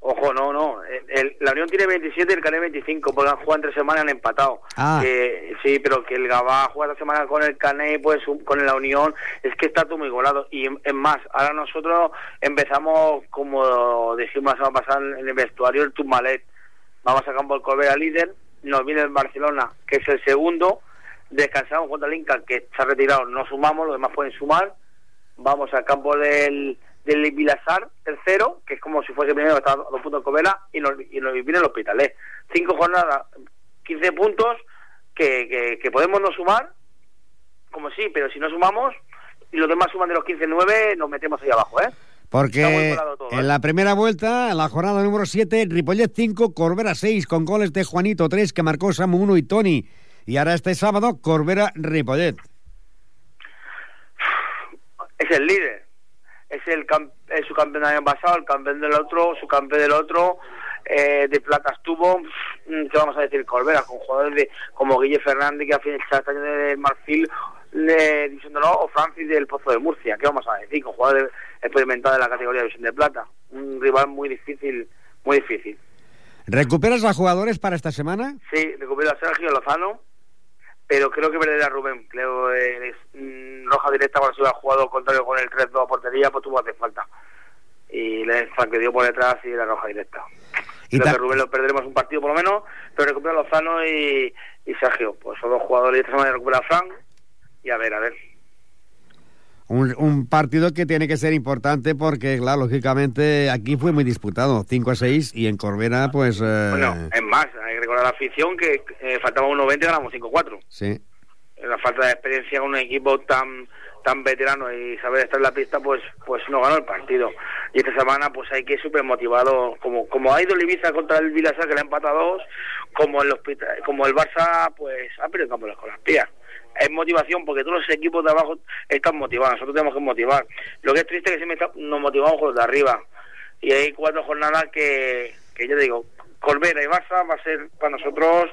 Ojo, no, no. El- el- la Unión tiene 27 y el Canet 25, porque han jugado entre semanas y han empatado. Ah. Que- sí, pero que el Gabá juega esta semana con el Canet, pues con la Unión, es que está todo muy golado. Y es más, ahora nosotros empezamos, como dijimos la semana pasada en el vestuario, el Tumbalet. Vamos a campo el Corbera líder, nos viene el Barcelona, que es el segundo, descansamos contra el Inca, que se ha retirado, no sumamos, los demás pueden sumar, vamos al campo del, del Vilasar, tercero, que es como si fuese primero, está a dos puntos de Covela, y nos, y nos viene el Hospitalet. Cinco jornadas, 15 puntos, que, que, que podemos no sumar, como sí, pero si no sumamos, y los demás suman de los 15-9, nos metemos ahí abajo, ¿eh? Porque todo, en ¿eh? la primera vuelta, en la jornada número 7, Ripollet 5, Corbera 6, con goles de Juanito 3, que marcó Samu 1 y Tony. Y ahora este sábado, Corbera Ripollet. es el líder. Es el, cam- es su campeón del año pasado, el campeón del otro, su campeón del otro. Eh, de plata estuvo, mm, ¿qué vamos a decir? Corbera, con jugadores de, como Guille Fernández, que al final está año del Marfil, de División de Honor, o Francis del Pozo de Murcia. ¿Qué vamos a decir? Con jugadores experimentados de la categoría de División de Plata. Un rival muy difícil, muy difícil. ¿Recuperas a jugadores para esta semana? Sí, recupero a Sergio Lozano, pero creo que perderá Rubén. Creo es, mm, roja directa cuando se hubiera jugado contrario con el 3-2 a portería, pues tuvo hace falta. Y le que dio por detrás y la roja directa. Y Creo que Rubén lo perderemos un partido por lo menos, pero recupera Lozano y, y Sergio. Pues son dos jugadores y esta semana recupera a Frank. Y a ver, a ver. Un, un partido que tiene que ser importante porque, claro, lógicamente aquí fue muy disputado, 5 a 6, y en Corbera, pues... eh, Bueno, es más, hay que recordar a la afición que eh, faltaba un 90 y ganamos 5-4. Sí. la falta de experiencia con un equipo tan tan veterano y saber estar en la pista pues pues no ganó el partido y esta semana pues hay que ir súper motivado como como ha ido el Ibiza contra el Vilasa que le ha empatado dos como el hospital, como el Barça pues ha perdido el campo de las Colaspías es motivación porque todos los equipos de abajo están motivados nosotros tenemos que motivar lo que es triste es que siempre está- nos motivamos con los de arriba y hay cuatro jornadas que que yo digo Corbera y Barça va a ser para nosotros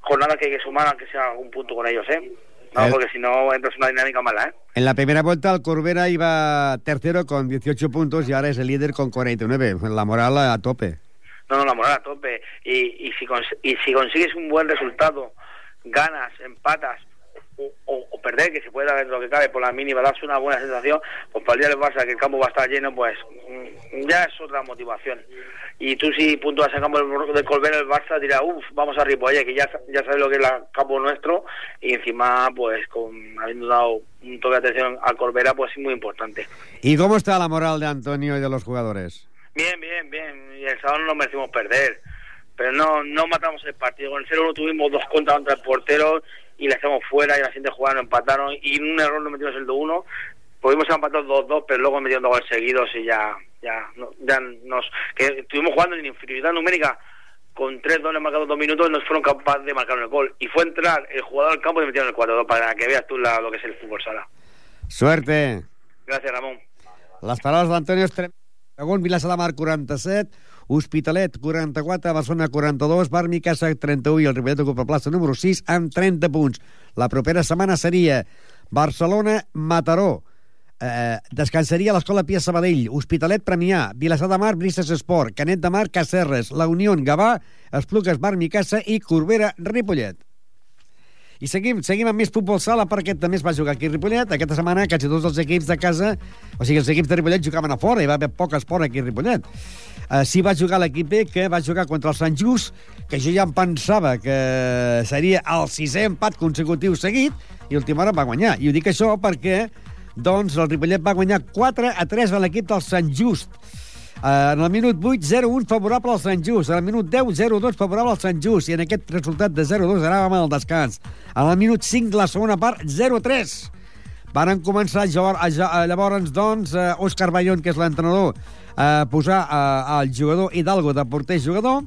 jornadas que hay que sumar aunque sea un punto con ellos eh no, El- porque si no entras en una dinámica mala, ¿eh? En la primera vuelta el Corbera iba tercero con 18 puntos y ahora es el líder con 49. La moral a tope. No, no, la moral a tope. Y, y, si, cons- y si consigues un buen resultado, ganas, empatas o, o- perder, que se puede dar dentro de lo que cabe por la mínima, darse una buena sensación, pues para el día del Barça, que el campo va a estar lleno, pues mm, ya es otra motivación. Y tú si puntúas el campo del- de Colbert el Barça dirá, uff, vamos a Ripollet, que ya, ya sabes lo que es el campo nuestro, y encima, pues con habiendo dado un toque de atención a Corbera, pues es muy importante. ¿Y cómo está la moral de Antonio y de los jugadores? Bien, bien, bien. Y el sábado no nos merecimos perder. Pero no no matamos el partido. Con el 0-1 tuvimos dos contra contra el portero y le echamos fuera y la siguiente jugada nos empataron. Y en un error nos metimos el 2-1. Pudimos empatar 2-2, pero luego metiendo dos goles seguidos y ya ya no- ya nos... que Estuvimos jugando en inferioridad numérica con tres dones marcados dos minutos nos fueron capaces de marcar el gol. Y fue entrar el jugador al campo y metieron el 4-2 para que veas tú la- lo que es el fútbol sala. Suerte. Gracias, Ramón. Les paraules d'Antonio Estrem... Segon, Vilassar de Mar, 47, Hospitalet, 44, Barcelona, 42, Barmi, Casa, 31 i el Ripollet ocupa plaça número 6 amb 30 punts. La propera setmana seria Barcelona-Mataró, eh, descansaria l'Escola Pia Sabadell, Hospitalet Premià, Vilassar de Mar, Brises Esport, Canet de Mar, Cacerres, La Unió, Gavà, Esplugues, Barmi, Casa i Corbera, Ripollet. I seguim, seguim amb més futbol sala perquè també es va jugar aquí a Ripollet. Aquesta setmana quasi tots els equips de casa, o sigui, els equips de Ripollet jugaven a fora, hi va haver poc esport aquí a Ripollet. Uh, sí va jugar l'equip B, que va jugar contra el Sant Just, que jo ja em pensava que seria el sisè empat consecutiu seguit, i última hora va guanyar. I ho dic això perquè doncs, el Ripollet va guanyar 4 a 3 a l'equip del Sant Just. Uh, en el minut 8, 0-1 favorable al Sant Just. En el minut 10, 0-2 favorable al Sant Just. I en aquest resultat de 0-2 anàvem al descans. En el minut 5, la segona part, 0-3. Varen començar a, llavors, doncs, eh, Òscar Bayón, que és l'entrenador, a posar eh, el jugador Hidalgo de porter jugador,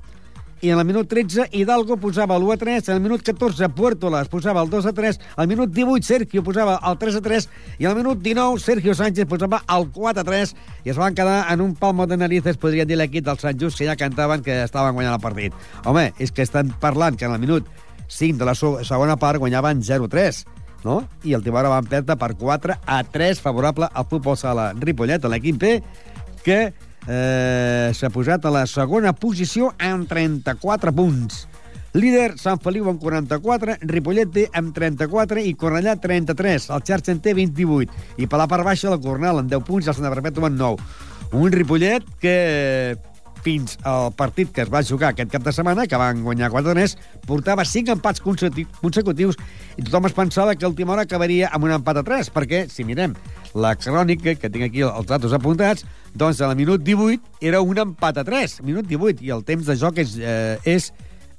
i en el minut 13 Hidalgo posava l'1 a 3, en el minut 14 Puertolas posava el 2 a 3, al minut 18 Sergio posava el 3 a 3 i al minut 19 Sergio Sánchez posava el 4 a 3 i es van quedar en un palmo de narices, podria dir l'equip del Sant Just, que ja cantaven que estaven guanyant el partit. Home, és que estan parlant que en el minut 5 de la segona part guanyaven 0-3 no? I el Tibara van perdre per 4 a 3 favorable al futbol sala Ripollet, a l'equip B, que eh, s'ha posat a la segona posició amb 34 punts. Líder, Sant Feliu amb 44, Ripollet té amb 34 i Cornellà 33. El Xarxa en té 28. I per la part baixa la Cornell amb 10 punts i el Santa Perpètua amb 9. Un Ripollet que fins al partit que es va jugar aquest cap de setmana, que van guanyar 4-3, portava 5 empats consecutius, i tothom es pensava que última hora acabaria amb un empat a 3, perquè, si mirem la crònica, que tinc aquí els datos apuntats, doncs a la minut 18 era un empat a 3, minut 18, i el temps de joc és, eh, és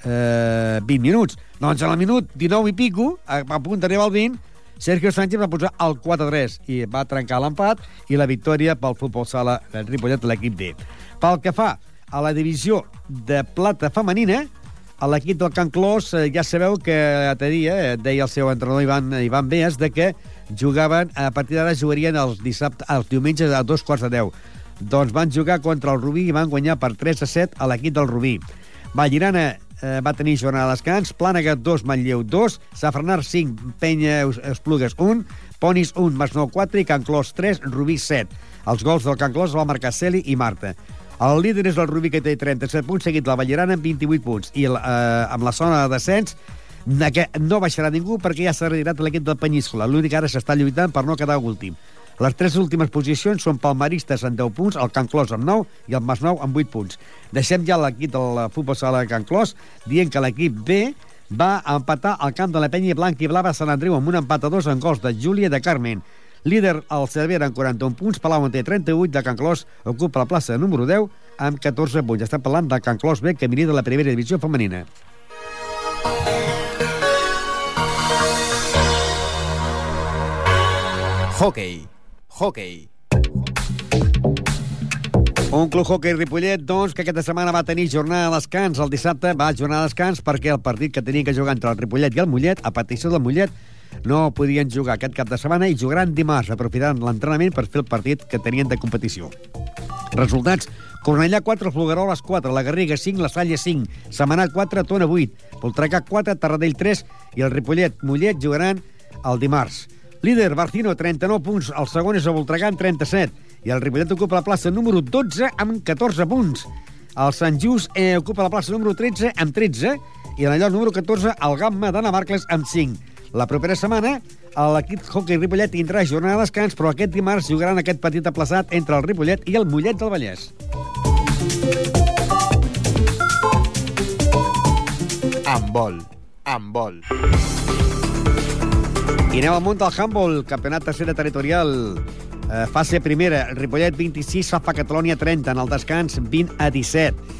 eh, 20 minuts. Doncs a la minut 19 i pico, a punt d'arribar al 20, Sergio Sánchez va posar el 4-3 i va trencar l'empat i la victòria pel futbol sala del Ripollet l'equip D. Pel que fa a la divisió de plata femenina, a l'equip del Can Clos eh, ja sabeu que dia eh, deia el seu entrenador Ivan, Ivan Beas de que jugaven, a partir d'ara jugarien els, dissabte, els diumenges a dos quarts de deu. Doncs van jugar contra el Rubí i van guanyar per 3 a 7 a l'equip del Rubí. Vallirana eh, va tenir jornada de descans, Plànega 2, Manlleu 2, Safranar 5, Penya Esplugues 1, Ponis 1, Masnou 4 i Can Clos 3, Rubí 7. Els gols del Can Clos va marcar Celi i Marta. El líder és el Rubí, que té 37 punts, seguit la Ballerana amb 28 punts. I eh, amb la zona de descens que no baixarà ningú perquè ja s'ha retirat l'equip del Penyíscola. L'únic ara s'està lluitant per no quedar últim. Les tres últimes posicions són palmaristes amb 10 punts, el Can Clos amb 9 i el Masnou amb 8 punts. Deixem ja l'equip del futbol sala de Can Clos dient que l'equip B va empatar al camp de la penya blanca i blava Sant Andreu amb un empat a dos en gols de Júlia de Carmen. Líder, el Cervera, amb 41 punts. Palau en té 38. De Can Clos ocupa la plaça número 10 amb 14 punts. Estem parlant de Can Clos B, que de la primera divisió femenina. Hockey. Hockey. Un club hockey Ripollet, doncs, que aquesta setmana va tenir jornada de descans. El dissabte va jornada de descans perquè el partit que tenia que jugar entre el Ripollet i el Mollet, a petició del Mollet, no podien jugar aquest cap de setmana i jugaran dimarts, aprofitant l'entrenament per fer el partit que tenien de competició. Resultats. Cornellà 4, Flugueroles 4, La Garriga 5, La Salle 5, Semanat 4, Tona 8, Voltregà 4, Tarradell 3 i el Ripollet Mollet jugaran el dimarts. Líder, Barcino, 39 punts. El segon és el Voltregà amb 37. I el Ripollet ocupa la plaça número 12 amb 14 punts. El Sant Just eh, ocupa la plaça número 13 amb 13 i en allò número 14 el Gamma de Navarcles amb 5. La propera setmana, l'equip hockey Ripollet tindrà jornada de descans, però aquest dimarts jugaran aquest petit aplaçat entre el Ripollet i el Mollet del Vallès. Amb vol. Amb vol. I anem al munt del handball, campionat tercera territorial. Eh, fase primera, Ripollet 26, Safa Catalònia 30, en el descans 20 a 17.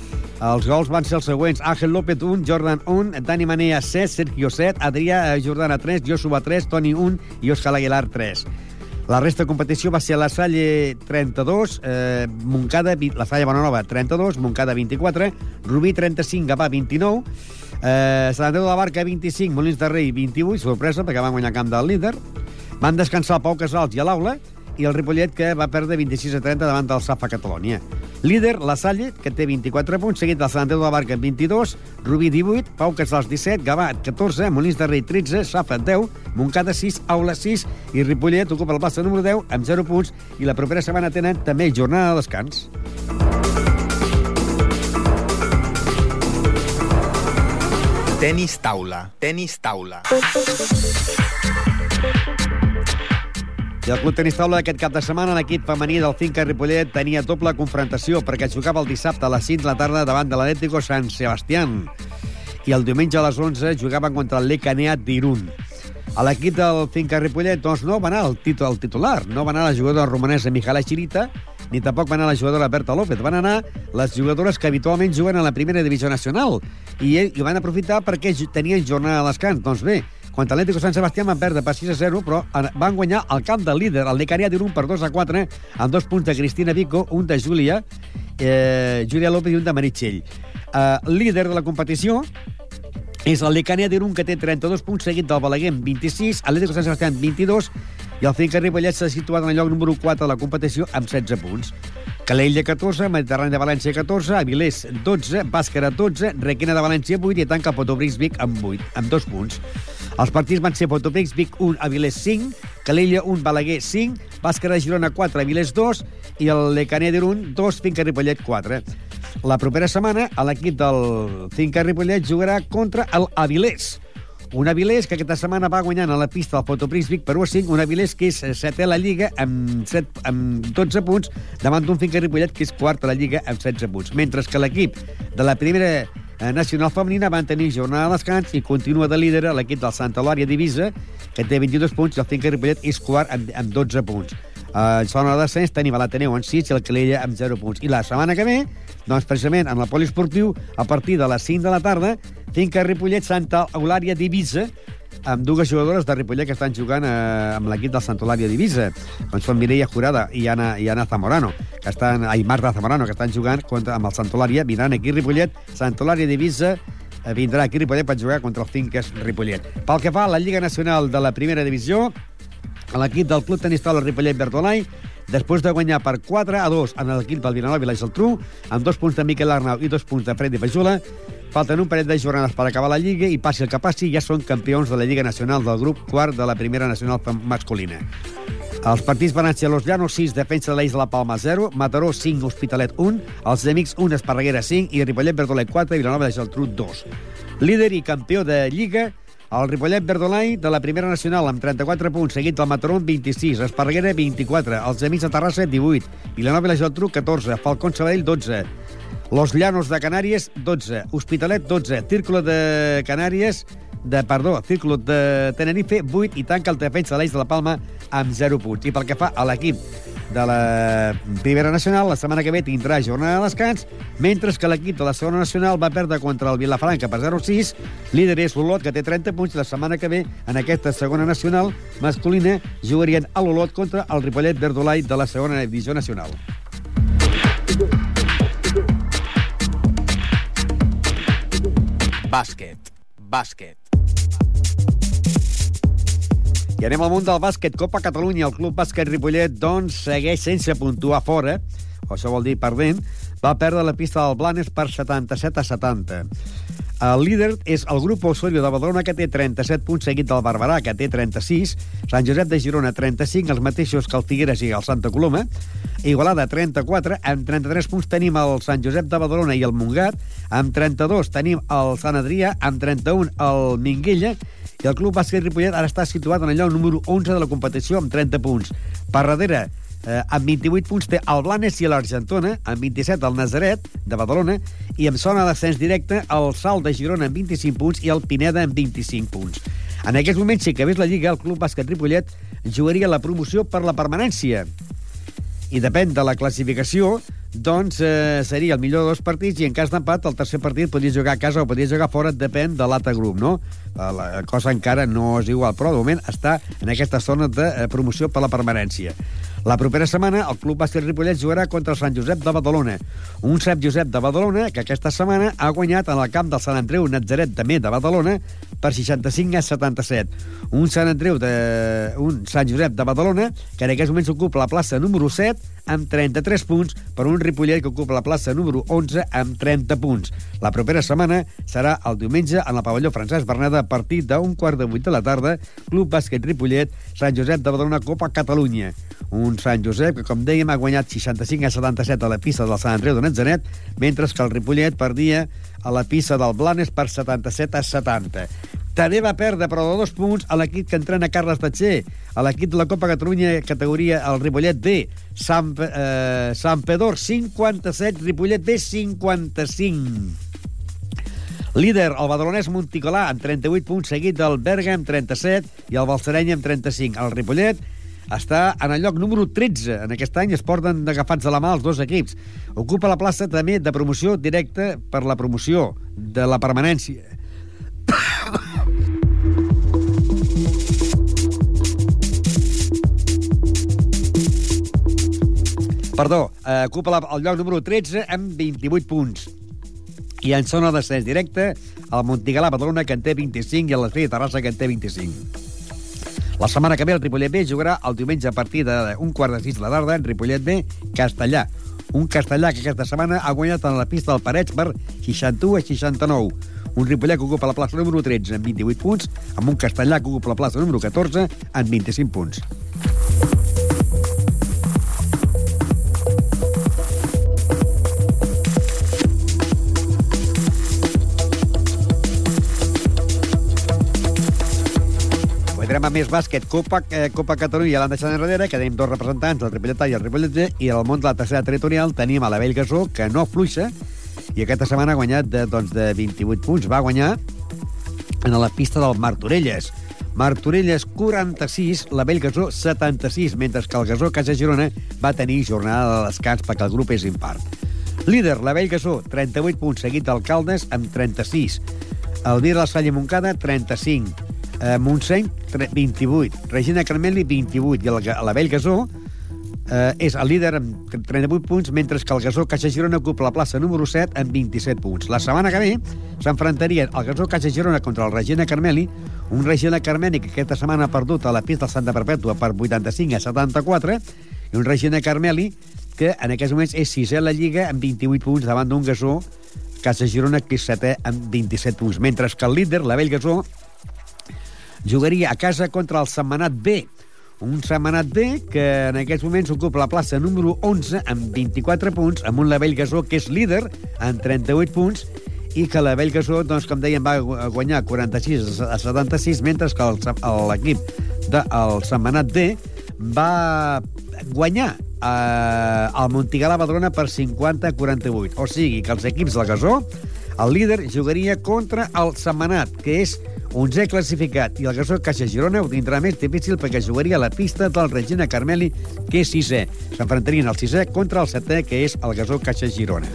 Els gols van ser els següents. Ángel López 1, Jordan 1, Dani Manea 7, Sergio 7, Adrià Jordana 3, Joshua 3, Toni 1 i Òscar Aguilar 3. La resta de competició va ser la Salle 32, eh, Moncada, la Salle Bonanova 32, Moncada 24, Rubí 35, Gavà 29, eh, Sant Andreu de la Barca 25, Molins de Rei 28, sorpresa perquè van guanyar camp del líder. Van descansar Pau Casals i a l'aula, i el Ripollet, que va perdre 26 a 30 davant del Safa Catalònia. Líder, la Salle, que té 24 punts, seguit del Sant Andreu de la Barca amb 22, Rubí 18, Pau Casals 17, Gavat 14, Molins de Rei 13, Safa 10, Moncada 6, Aula 6 i Ripollet ocupa la plaça número 10 amb 0 punts i la propera setmana tenen també jornada de descans. Tenis taula. Tenis taula. I el Club Tenis Taula d'aquest cap de setmana, l'equip femení del Finca Ripollet tenia doble confrontació perquè jugava el dissabte a les 5 de la tarda davant de l'Atlético San Sebastián i el diumenge a les 11 jugaven contra el Lecaneat d'Irun. A l'equip del Finca Ripollet doncs, no va anar el, títol, el titular, no va anar la jugadora romanesa Mijala Chirita, ni tampoc va anar la jugadora Berta López, van anar les jugadores que habitualment juguen a la primera divisió nacional i, i van aprofitar perquè tenien jornada de descans. Doncs bé, contra l'Atlético San Sebastián van perdre per 6 a 0, però van guanyar el camp del líder, el Lecarià d'Irun, per 2 a 4, amb dos punts de Cristina Vico, un de Júlia, eh, Júlia López i un de Meritxell. Eh, líder de la competició és el Lecània d'Irun, que té 32 punts, seguit del Balaguer 26, Atlético San Sebastián 22, i el Finca Ripollet s'ha situat en el lloc número 4 de la competició amb 16 punts. Calella 14, Mediterrani de València 14, Avilés 12, Bàscara 12, Requena de València 8 i tanca Potobrisvic amb 8, amb 2 punts. Els partits van ser Fotoprix, Vic 1, Avilés 5, Calella 1, Balaguer 5, Bàsquet de Girona 4, Avilés 2 i el Lecaner 1, 2, Finca Ripollet 4. La propera setmana, l'equip del Finca Ripollet jugarà contra el Avilés, un Avilés que aquesta setmana va guanyant a la pista del Fotoprix Vic per 1 a 5, un Avilés que és setè a la Lliga amb, 7, amb 12 punts davant d'un Finca Ripollet que és quart a la Lliga amb 16 punts. Mentre que l'equip de la primera eh, nacional femenina van tenir jornada de descans i continua de líder l'equip del Santa Lòria Divisa, que té 22 punts, i el Finca Ripollet és quart amb, amb 12 punts. En zona de descens tenim a l'Ateneu amb 6 i el Calella amb 0 punts. I la setmana que ve, doncs precisament en el poliesportiu, a partir de les 5 de la tarda, Finca Ripollet Santa Eulària Divisa, amb dues jugadores de Ripollet que estan jugant eh, amb l'equip del Santa Eulària Divisa. Doncs són Mireia Jurada i Anna, i Anna Zamorano, que estan, ai, Marta Zamorano, que estan jugant contra, amb el Santa Eulària, vindran aquí Ripollet, Divisa, eh, vindrà aquí Ripollet per jugar contra el Finques Ripollet. Pel que fa a la Lliga Nacional de la Primera Divisió, l'equip del Club Tenis Taula Ripollet Bertolai després de guanyar per 4 a 2 en l'equip del Vilanova i la Geltrú, amb dos punts de Miquel Arnau i dos punts de Freddy Fajula, falten un parell de jornades per acabar la Lliga i passi el que passi, ja són campions de la Lliga Nacional del grup quart de la Primera Nacional masculina. Els partits van ser Los Llanos 6, Defensa de l'Eix de la Palma 0, Mataró 5, Hospitalet 1, els Amics 1, Esparreguera 5 i Ripollet Bertolet 4 i Vilanova de Geltrú 2. Líder i campió de Lliga, el Ripollet Verdolai de la Primera Nacional amb 34 punts, seguit del Mataró amb 26, Esparreguera 24, els Amics de Terrassa 18, Vilanova i la Geltrú 14, Falcón Sabadell 12, Los Llanos de Canàries 12, Hospitalet 12, Círculo de Canàries de, perdó, Círculo de Tenerife 8 i tanca el defensa de l'Eix de la Palma amb 0 punts. I pel que fa a l'equip de la Primera Nacional, la setmana que ve tindrà jornada de descans, mentre que l'equip de la segona nacional va perdre contra el Vilafranca per 0-6. Líder és l'Olot, que té 30 punts, la setmana que ve, en aquesta segona nacional masculina, jugarien a l'Olot contra el Ripollet Verdolai de la segona divisió nacional. Bàsquet. Bàsquet. I anem al món del bàsquet. Copa Catalunya, el Club Bàsquet Ripollet, doncs, segueix sense puntuar fora, o això vol dir perdent, va perdre la pista del Blanes per 77 a 70. El líder és el grup Osorio de Badalona, que té 37 punts, seguit del Barberà, que té 36, Sant Josep de Girona, 35, els mateixos que el Figueres i el Santa Coloma, Igualada, 34, amb 33 punts tenim el Sant Josep de Badalona i el Montgat, amb 32 tenim el Sant Adrià, amb 31 el Minguella, i el Club Bàsquet Ripollet ara està situat en el lloc número 11 de la competició amb 30 punts. Per darrere, eh, amb 28 punts té el Blanes i l'Argentona, amb 27 el Nazaret, de Badalona, i amb zona d'ascens directe el Salt de Girona amb 25 punts i el Pineda amb 25 punts. En aquests moments, si acabés la Lliga, el Club Bàsquet Ripollet jugaria la promoció per la permanència. I depèn de la classificació, doncs eh, seria el millor de dos partits i en cas d'empat el tercer partit podria jugar a casa o podria jugar fora, depèn de l'altre grup, no? Eh, La cosa encara no és igual, però de moment està en aquesta zona de eh, promoció per la permanència. La propera setmana el Club Bàsquet Ripollet jugarà contra el Sant Josep de Badalona. Un Sant Josep de Badalona que aquesta setmana ha guanyat en el camp del Sant Andreu Natzaret també de Badalona per 65 a 77. Un Sant Andreu de... un Sant Josep de Badalona que en aquests moments ocupa la plaça número 7 amb 33 punts per un Ripollet que ocupa la plaça número 11 amb 30 punts. La propera setmana serà el diumenge en el pavelló Francesc Bernada a partir d'un quart de vuit de la tarda, Club Bàsquet Ripollet, Sant Josep de Badalona, Copa Catalunya. Un Sant Josep que, com dèiem, ha guanyat 65 a 77 a la pista del Sant Andreu de Natzaret, mentre que el Ripollet perdia a la pista del Blanes per 77 a 70. També va perdre, però de dos punts, a l'equip que entrena Carles Tatxer, a l'equip de la Copa Catalunya, categoria el Ripollet B, Sant, eh, Sant Pedor 57, Ripollet B 55. Líder, el badalonès Monticolà, amb 38 punts, seguit del Berga, amb 37, i el Balsareny, amb 35. El Ripollet està en el lloc número 13. En aquest any es porten agafats de la mà els dos equips. Ocupa la plaça també de promoció directa per la promoció de la permanència. Perdó, eh, ocupa la, el lloc número 13 amb 28 punts. I en zona d'ascens directe, el Montigalà Badalona, que en té 25, i el Estrella Terrassa, que en té 25. La setmana que ve el Ripollet B jugarà el diumenge a partir d'un quart de sis de la tarda en Ripollet B, Castellà. Un castellà que aquesta setmana ha guanyat en la pista del Parets per 61 a 69. un Ripollet que ocupa la plaça número 13 amb 28 punts, amb un Castellà que ocupa la plaça número 14 amb 25 punts. Podrem a més bàsquet, Copa, eh, Copa Catalunya l'han deixat enrere, que tenim dos representants, el Ripollet A i el Ripollet B, i al món de la tercera territorial tenim a la Vell Gasó, que no fluixa, i aquesta setmana ha guanyat de, doncs, de 28 punts. Va guanyar en la pista del Martorelles. Martorelles 46, la Vell Gasó 76, mentre que el Gasó Casa Girona va tenir jornada de descans perquè el grup és impart. Líder, la Vell Gasó, 38 punts, seguit d'Alcaldes amb 36. El de la Salle Moncada, 35. Eh, Montseny, tre- 28. Regina Carmeli, 28. I el, Ga- la Vell Gasó eh, és el líder amb 38 punts, mentre que el Gasó Caixa Girona ocupa la plaça número 7 amb 27 punts. La setmana que ve s'enfrontarien el Gasó Caixa Girona contra el Regina Carmeli, un Regina Carmeli que aquesta setmana ha perdut a la pista del Santa Perpètua per 85 a 74, i un Regina Carmeli que en aquests moments és sisè a la Lliga amb 28 punts davant d'un Gasó Casa Girona que és setè amb 27 punts, mentre que el líder, la Vell Gasó, jugaria a casa contra el Setmanat B, un Setmanat B que en aquests moments ocupa la plaça número 11 amb 24 punts, amb un Lavell Gasó que és líder amb 38 punts i que la Vell Gasó, doncs, com dèiem, va gu- guanyar 46 a 76, mentre que l'equip del Setmanat B va guanyar eh, el Montigalà Badrona per 50 a 48. O sigui que els equips del Gasó, el líder jugaria contra el Setmanat, que és 11è classificat, i el Gasó Caixa Girona ho tindrà més difícil perquè jugaria a la pista del Regina Carmeli, que és sisè. S'enfrontarien el sisè contra el setè, que és el Gasó Caixa Girona.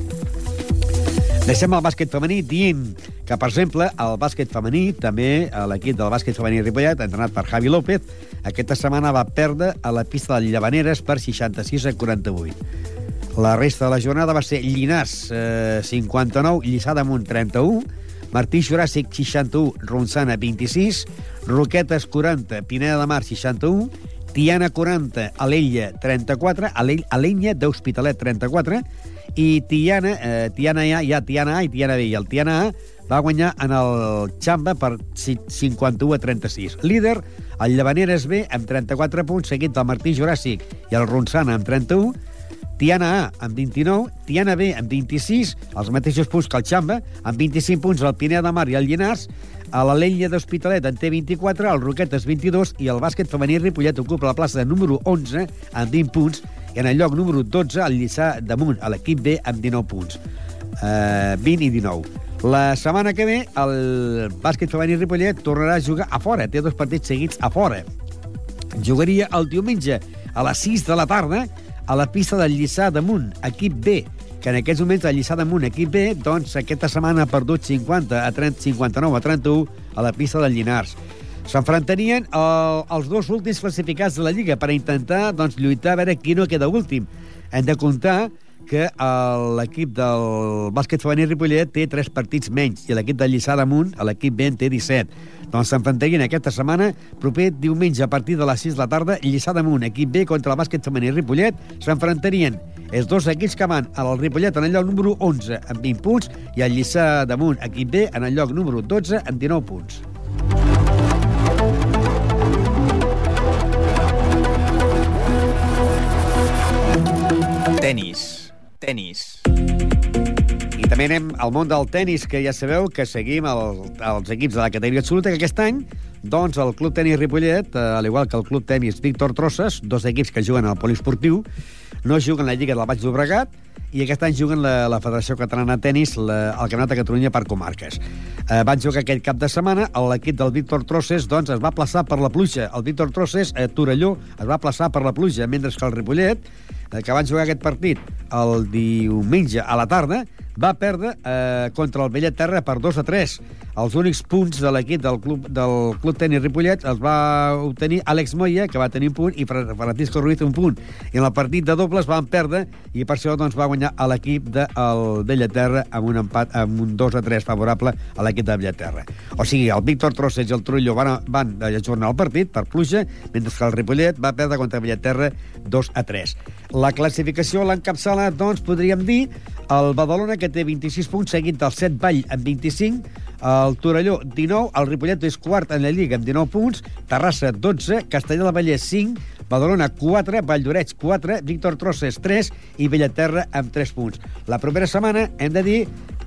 Deixem el bàsquet femení dient que, per exemple, el bàsquet femení, també eh, l'equip del bàsquet femení Ripollet, entrenat per Javi López, aquesta setmana va perdre a la pista del Llavaneres per 66 a 48. La resta de la jornada va ser Llinars eh, 59, Lliçà d'Amunt 31, Martí Juràssic 61, Ronçana 26, Roquetes 40, Pineda de Mar 61, Tiana 40, Alella 34, Ale- Alenya d'Hospitalet 34, i Tiana, eh, Tiana A, hi ha Tiana A i Tiana B, i el Tiana A va guanyar en el Xamba per ci- 51 a 36. Líder, el Llavaneres B amb 34 punts, seguit del Martí Juràssic i el Ronçana amb 31, Tiana A amb 29, Tiana B amb 26, els mateixos punts que el Xamba, amb 25 punts el Pineda de Mar i el Llinars, a la Lenya d'Hospitalet en té 24, el Roquetes 22 i el bàsquet femení Ripollet ocupa la plaça de número 11 amb 20 punts. I en el lloc número 12 el Lliçà damunt, a l'equip B amb 19 punts. Uh, 20 i 19. La setmana que ve el bàsquet femení Ripollet tornarà a jugar a fora, té dos partits seguits a fora. Jugaria el diumenge a les 6 de la tarda a la pista del Lliçà d'Amunt, equip B, que en aquests moments el Lliçà d'Amunt, equip B, doncs aquesta setmana ha perdut 50 a 30, 59 a 31 a la pista del Llinars. S'enfrontarien el, els dos últims classificats de la Lliga per intentar doncs, lluitar a veure qui no queda últim. Hem de comptar que el- l'equip del bàsquet femení Ripollet té 3 partits menys i l'equip del Lliçà d'Amunt, l'equip B, en té 17. Doncs s'enfrontarien aquesta setmana, proper diumenge a partir de les 6 de la tarda, Lliçà d'Amunt, equip B, contra el bàsquet femení Ripollet, s'enfrontarien els dos equips que van al Ripollet en el lloc número 11 amb 20 punts i el Lliçà d'Amunt, equip B, en el lloc número 12 amb 19 punts. Tenis. Tenis. També anem al món del tennis, que ja sabeu que seguim el, els equips de la categoria absoluta, que aquest any, doncs, el Club Tenis Ripollet, eh, al igual que el Club Tenis Víctor Trosses, dos equips que juguen al poliesportiu, no juguen la Lliga del Baix Llobregat, i aquest any juguen la, la Federació Catalana de Tenis la, el Campionat de Catalunya per comarques. Eh, van jugar aquest cap de setmana, l'equip del Víctor Trosses doncs, es va plaçar per la pluja. El Víctor Trosses, a Torelló, es va plaçar per la pluja, mentre que el Ripollet, eh, que van jugar aquest partit el diumenge a la tarda, va perdre eh, contra el Bellet Terra per 2 a 3. Els únics punts de l'equip del club, del club tenis Ripollet els va obtenir Àlex Moya, que va tenir un punt, i Fra- Francisco Ruiz un punt. I en el partit de dobles van perdre, i per això doncs, va guanyar a l'equip del Bellet Terra amb un empat, amb un 2 a 3 favorable a l'equip de Bellet Terra. O sigui, el Víctor Trosses i el Trullo van, van ajornar el partit per pluja, mentre que el Ripollet va perdre contra Bellet Terra 2 a 3. La classificació l'encapçala, doncs, podríem dir, el Badalona, que té 26 punts, seguit del 7 Vall amb 25, El Torelló, 19. El Ripollet és quart en la Lliga amb 19 punts. Terrassa, 12. Castellà del Vallès, 5. Badalona, 4. Valldorets, 4. Víctor Trosses, 3. I Bellaterra, amb 3 punts. La propera setmana hem de dir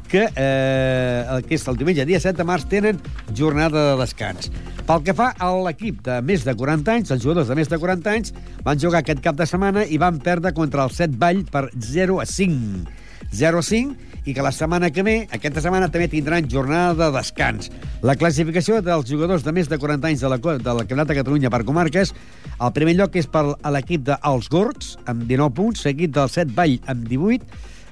que, eh, és el diumenge, dia 7 de març, tenen jornada de descans. Pel que fa a l'equip de més de 40 anys, els jugadors de més de 40 anys van jugar aquest cap de setmana i van perdre contra el Set Vall per 0 a 5. 0 a 5 i que la setmana que ve, aquesta setmana, també tindran jornada de descans. La classificació dels jugadors de més de 40 anys de la, de la Campionat de Catalunya per comarques, el primer lloc és per l'equip d'Als Gorgs, amb 19 punts, seguit del Set Vall, amb 18,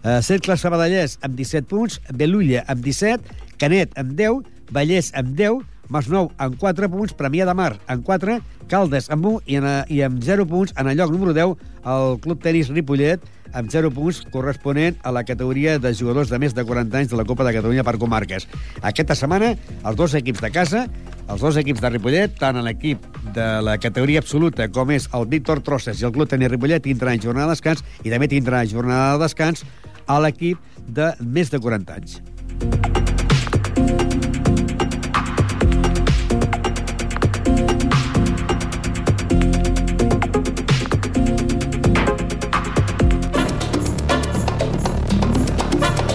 eh, Cercle Sabadellès, amb 17 punts, Belulla, amb 17, Canet, amb 10, Vallès, amb 10, Masnou, amb 4 punts, Premià de Mar, amb 4, Caldes, amb 1, i, en, i amb 0 punts, en el lloc número 10, el Club Tenis Ripollet, amb 0 punts corresponent a la categoria de jugadors de més de 40 anys de la Copa de Catalunya per comarques. Aquesta setmana, els dos equips de casa, els dos equips de Ripollet, tant l'equip de la categoria absoluta com és el Víctor Trosses i el Club Tenis Ripollet, tindran jornada de descans i també tindrà jornada de descans a l'equip de més de 40 anys.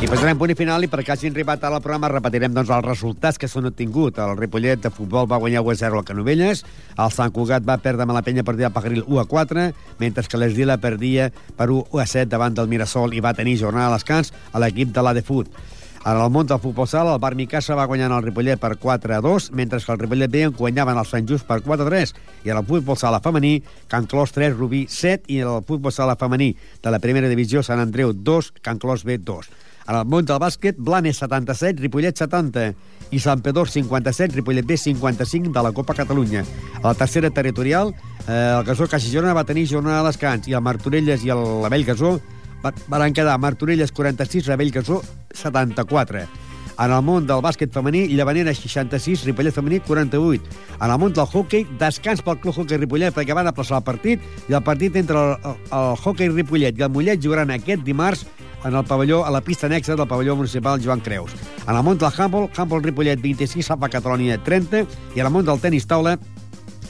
Posarem punt i final i perquè hagin arribat al programa repetirem doncs, els resultats que s'han obtingut. El Ripollet de futbol va guanyar 1-0 al Canovelles, el Sant Cugat va perdre amb la penya partida a Pajaril 1-4, mentre que l'Esdila perdia per 1-7 davant del Mirasol i va tenir jornada a descans a l'equip de l'Adefut. En el món del futbol sala, el Bar Micasa va guanyar el Ripollet per 4 a 2, mentre que el Ripollet B en guanyaven el Sant Just per 4 a 3. I en el futbol sala femení, Can Clos 3, Rubí 7, i en el futbol sala femení de la primera divisió, Sant Andreu 2, Can Clos B 2. En el món del bàsquet, Blanes 77, Ripollet 70 i Sant Pedor 57, Ripollet B 55 de la Copa Catalunya. A la tercera territorial, eh, el Gasó Caixa Girona va tenir jornada de descans i el Martorelles i el Labell Gasó va- van quedar Martorelles 46, Rebell Gasó 74. En el món del bàsquet femení, Llevanera 66, Ripollet femení 48. En el món del hockey, descans pel Club Hockey Ripollet perquè van aplaçar el partit i el partit entre el, el, el hockey Ripollet i el Mollet jugaran aquest dimarts en el pavelló, a la pista anexa del pavelló municipal Joan Creus. En el món del handball, handball Ripollet 26, Sapa Catalònia 30 i en el món del tenis taula,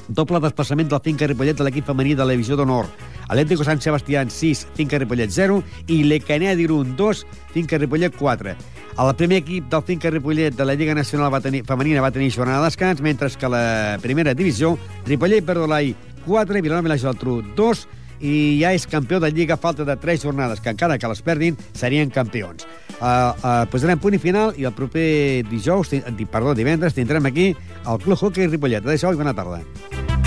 doble desplaçament del Finca Ripollet de l'equip femení de la divisió d'honor. Atlético Sant Sebastián 6, Finca Ripollet 0 i l'Ecanea d'Irun 2, Finca Ripollet 4. El primer equip del Finca Ripollet de la Lliga Nacional va tenir, femenina va tenir jornada de descans, mentre que la primera divisió, Ripollet Perdolai 4, Vilanova i la Geltrú 2, i ja és campió de Lliga a falta de 3 jornades, que encara que les perdin, serien campions. Uh, uh, posarem punt i final i el proper dijous, perdó, divendres, tindrem aquí el Club Hockey Ripollet. Adéu i bona tarda.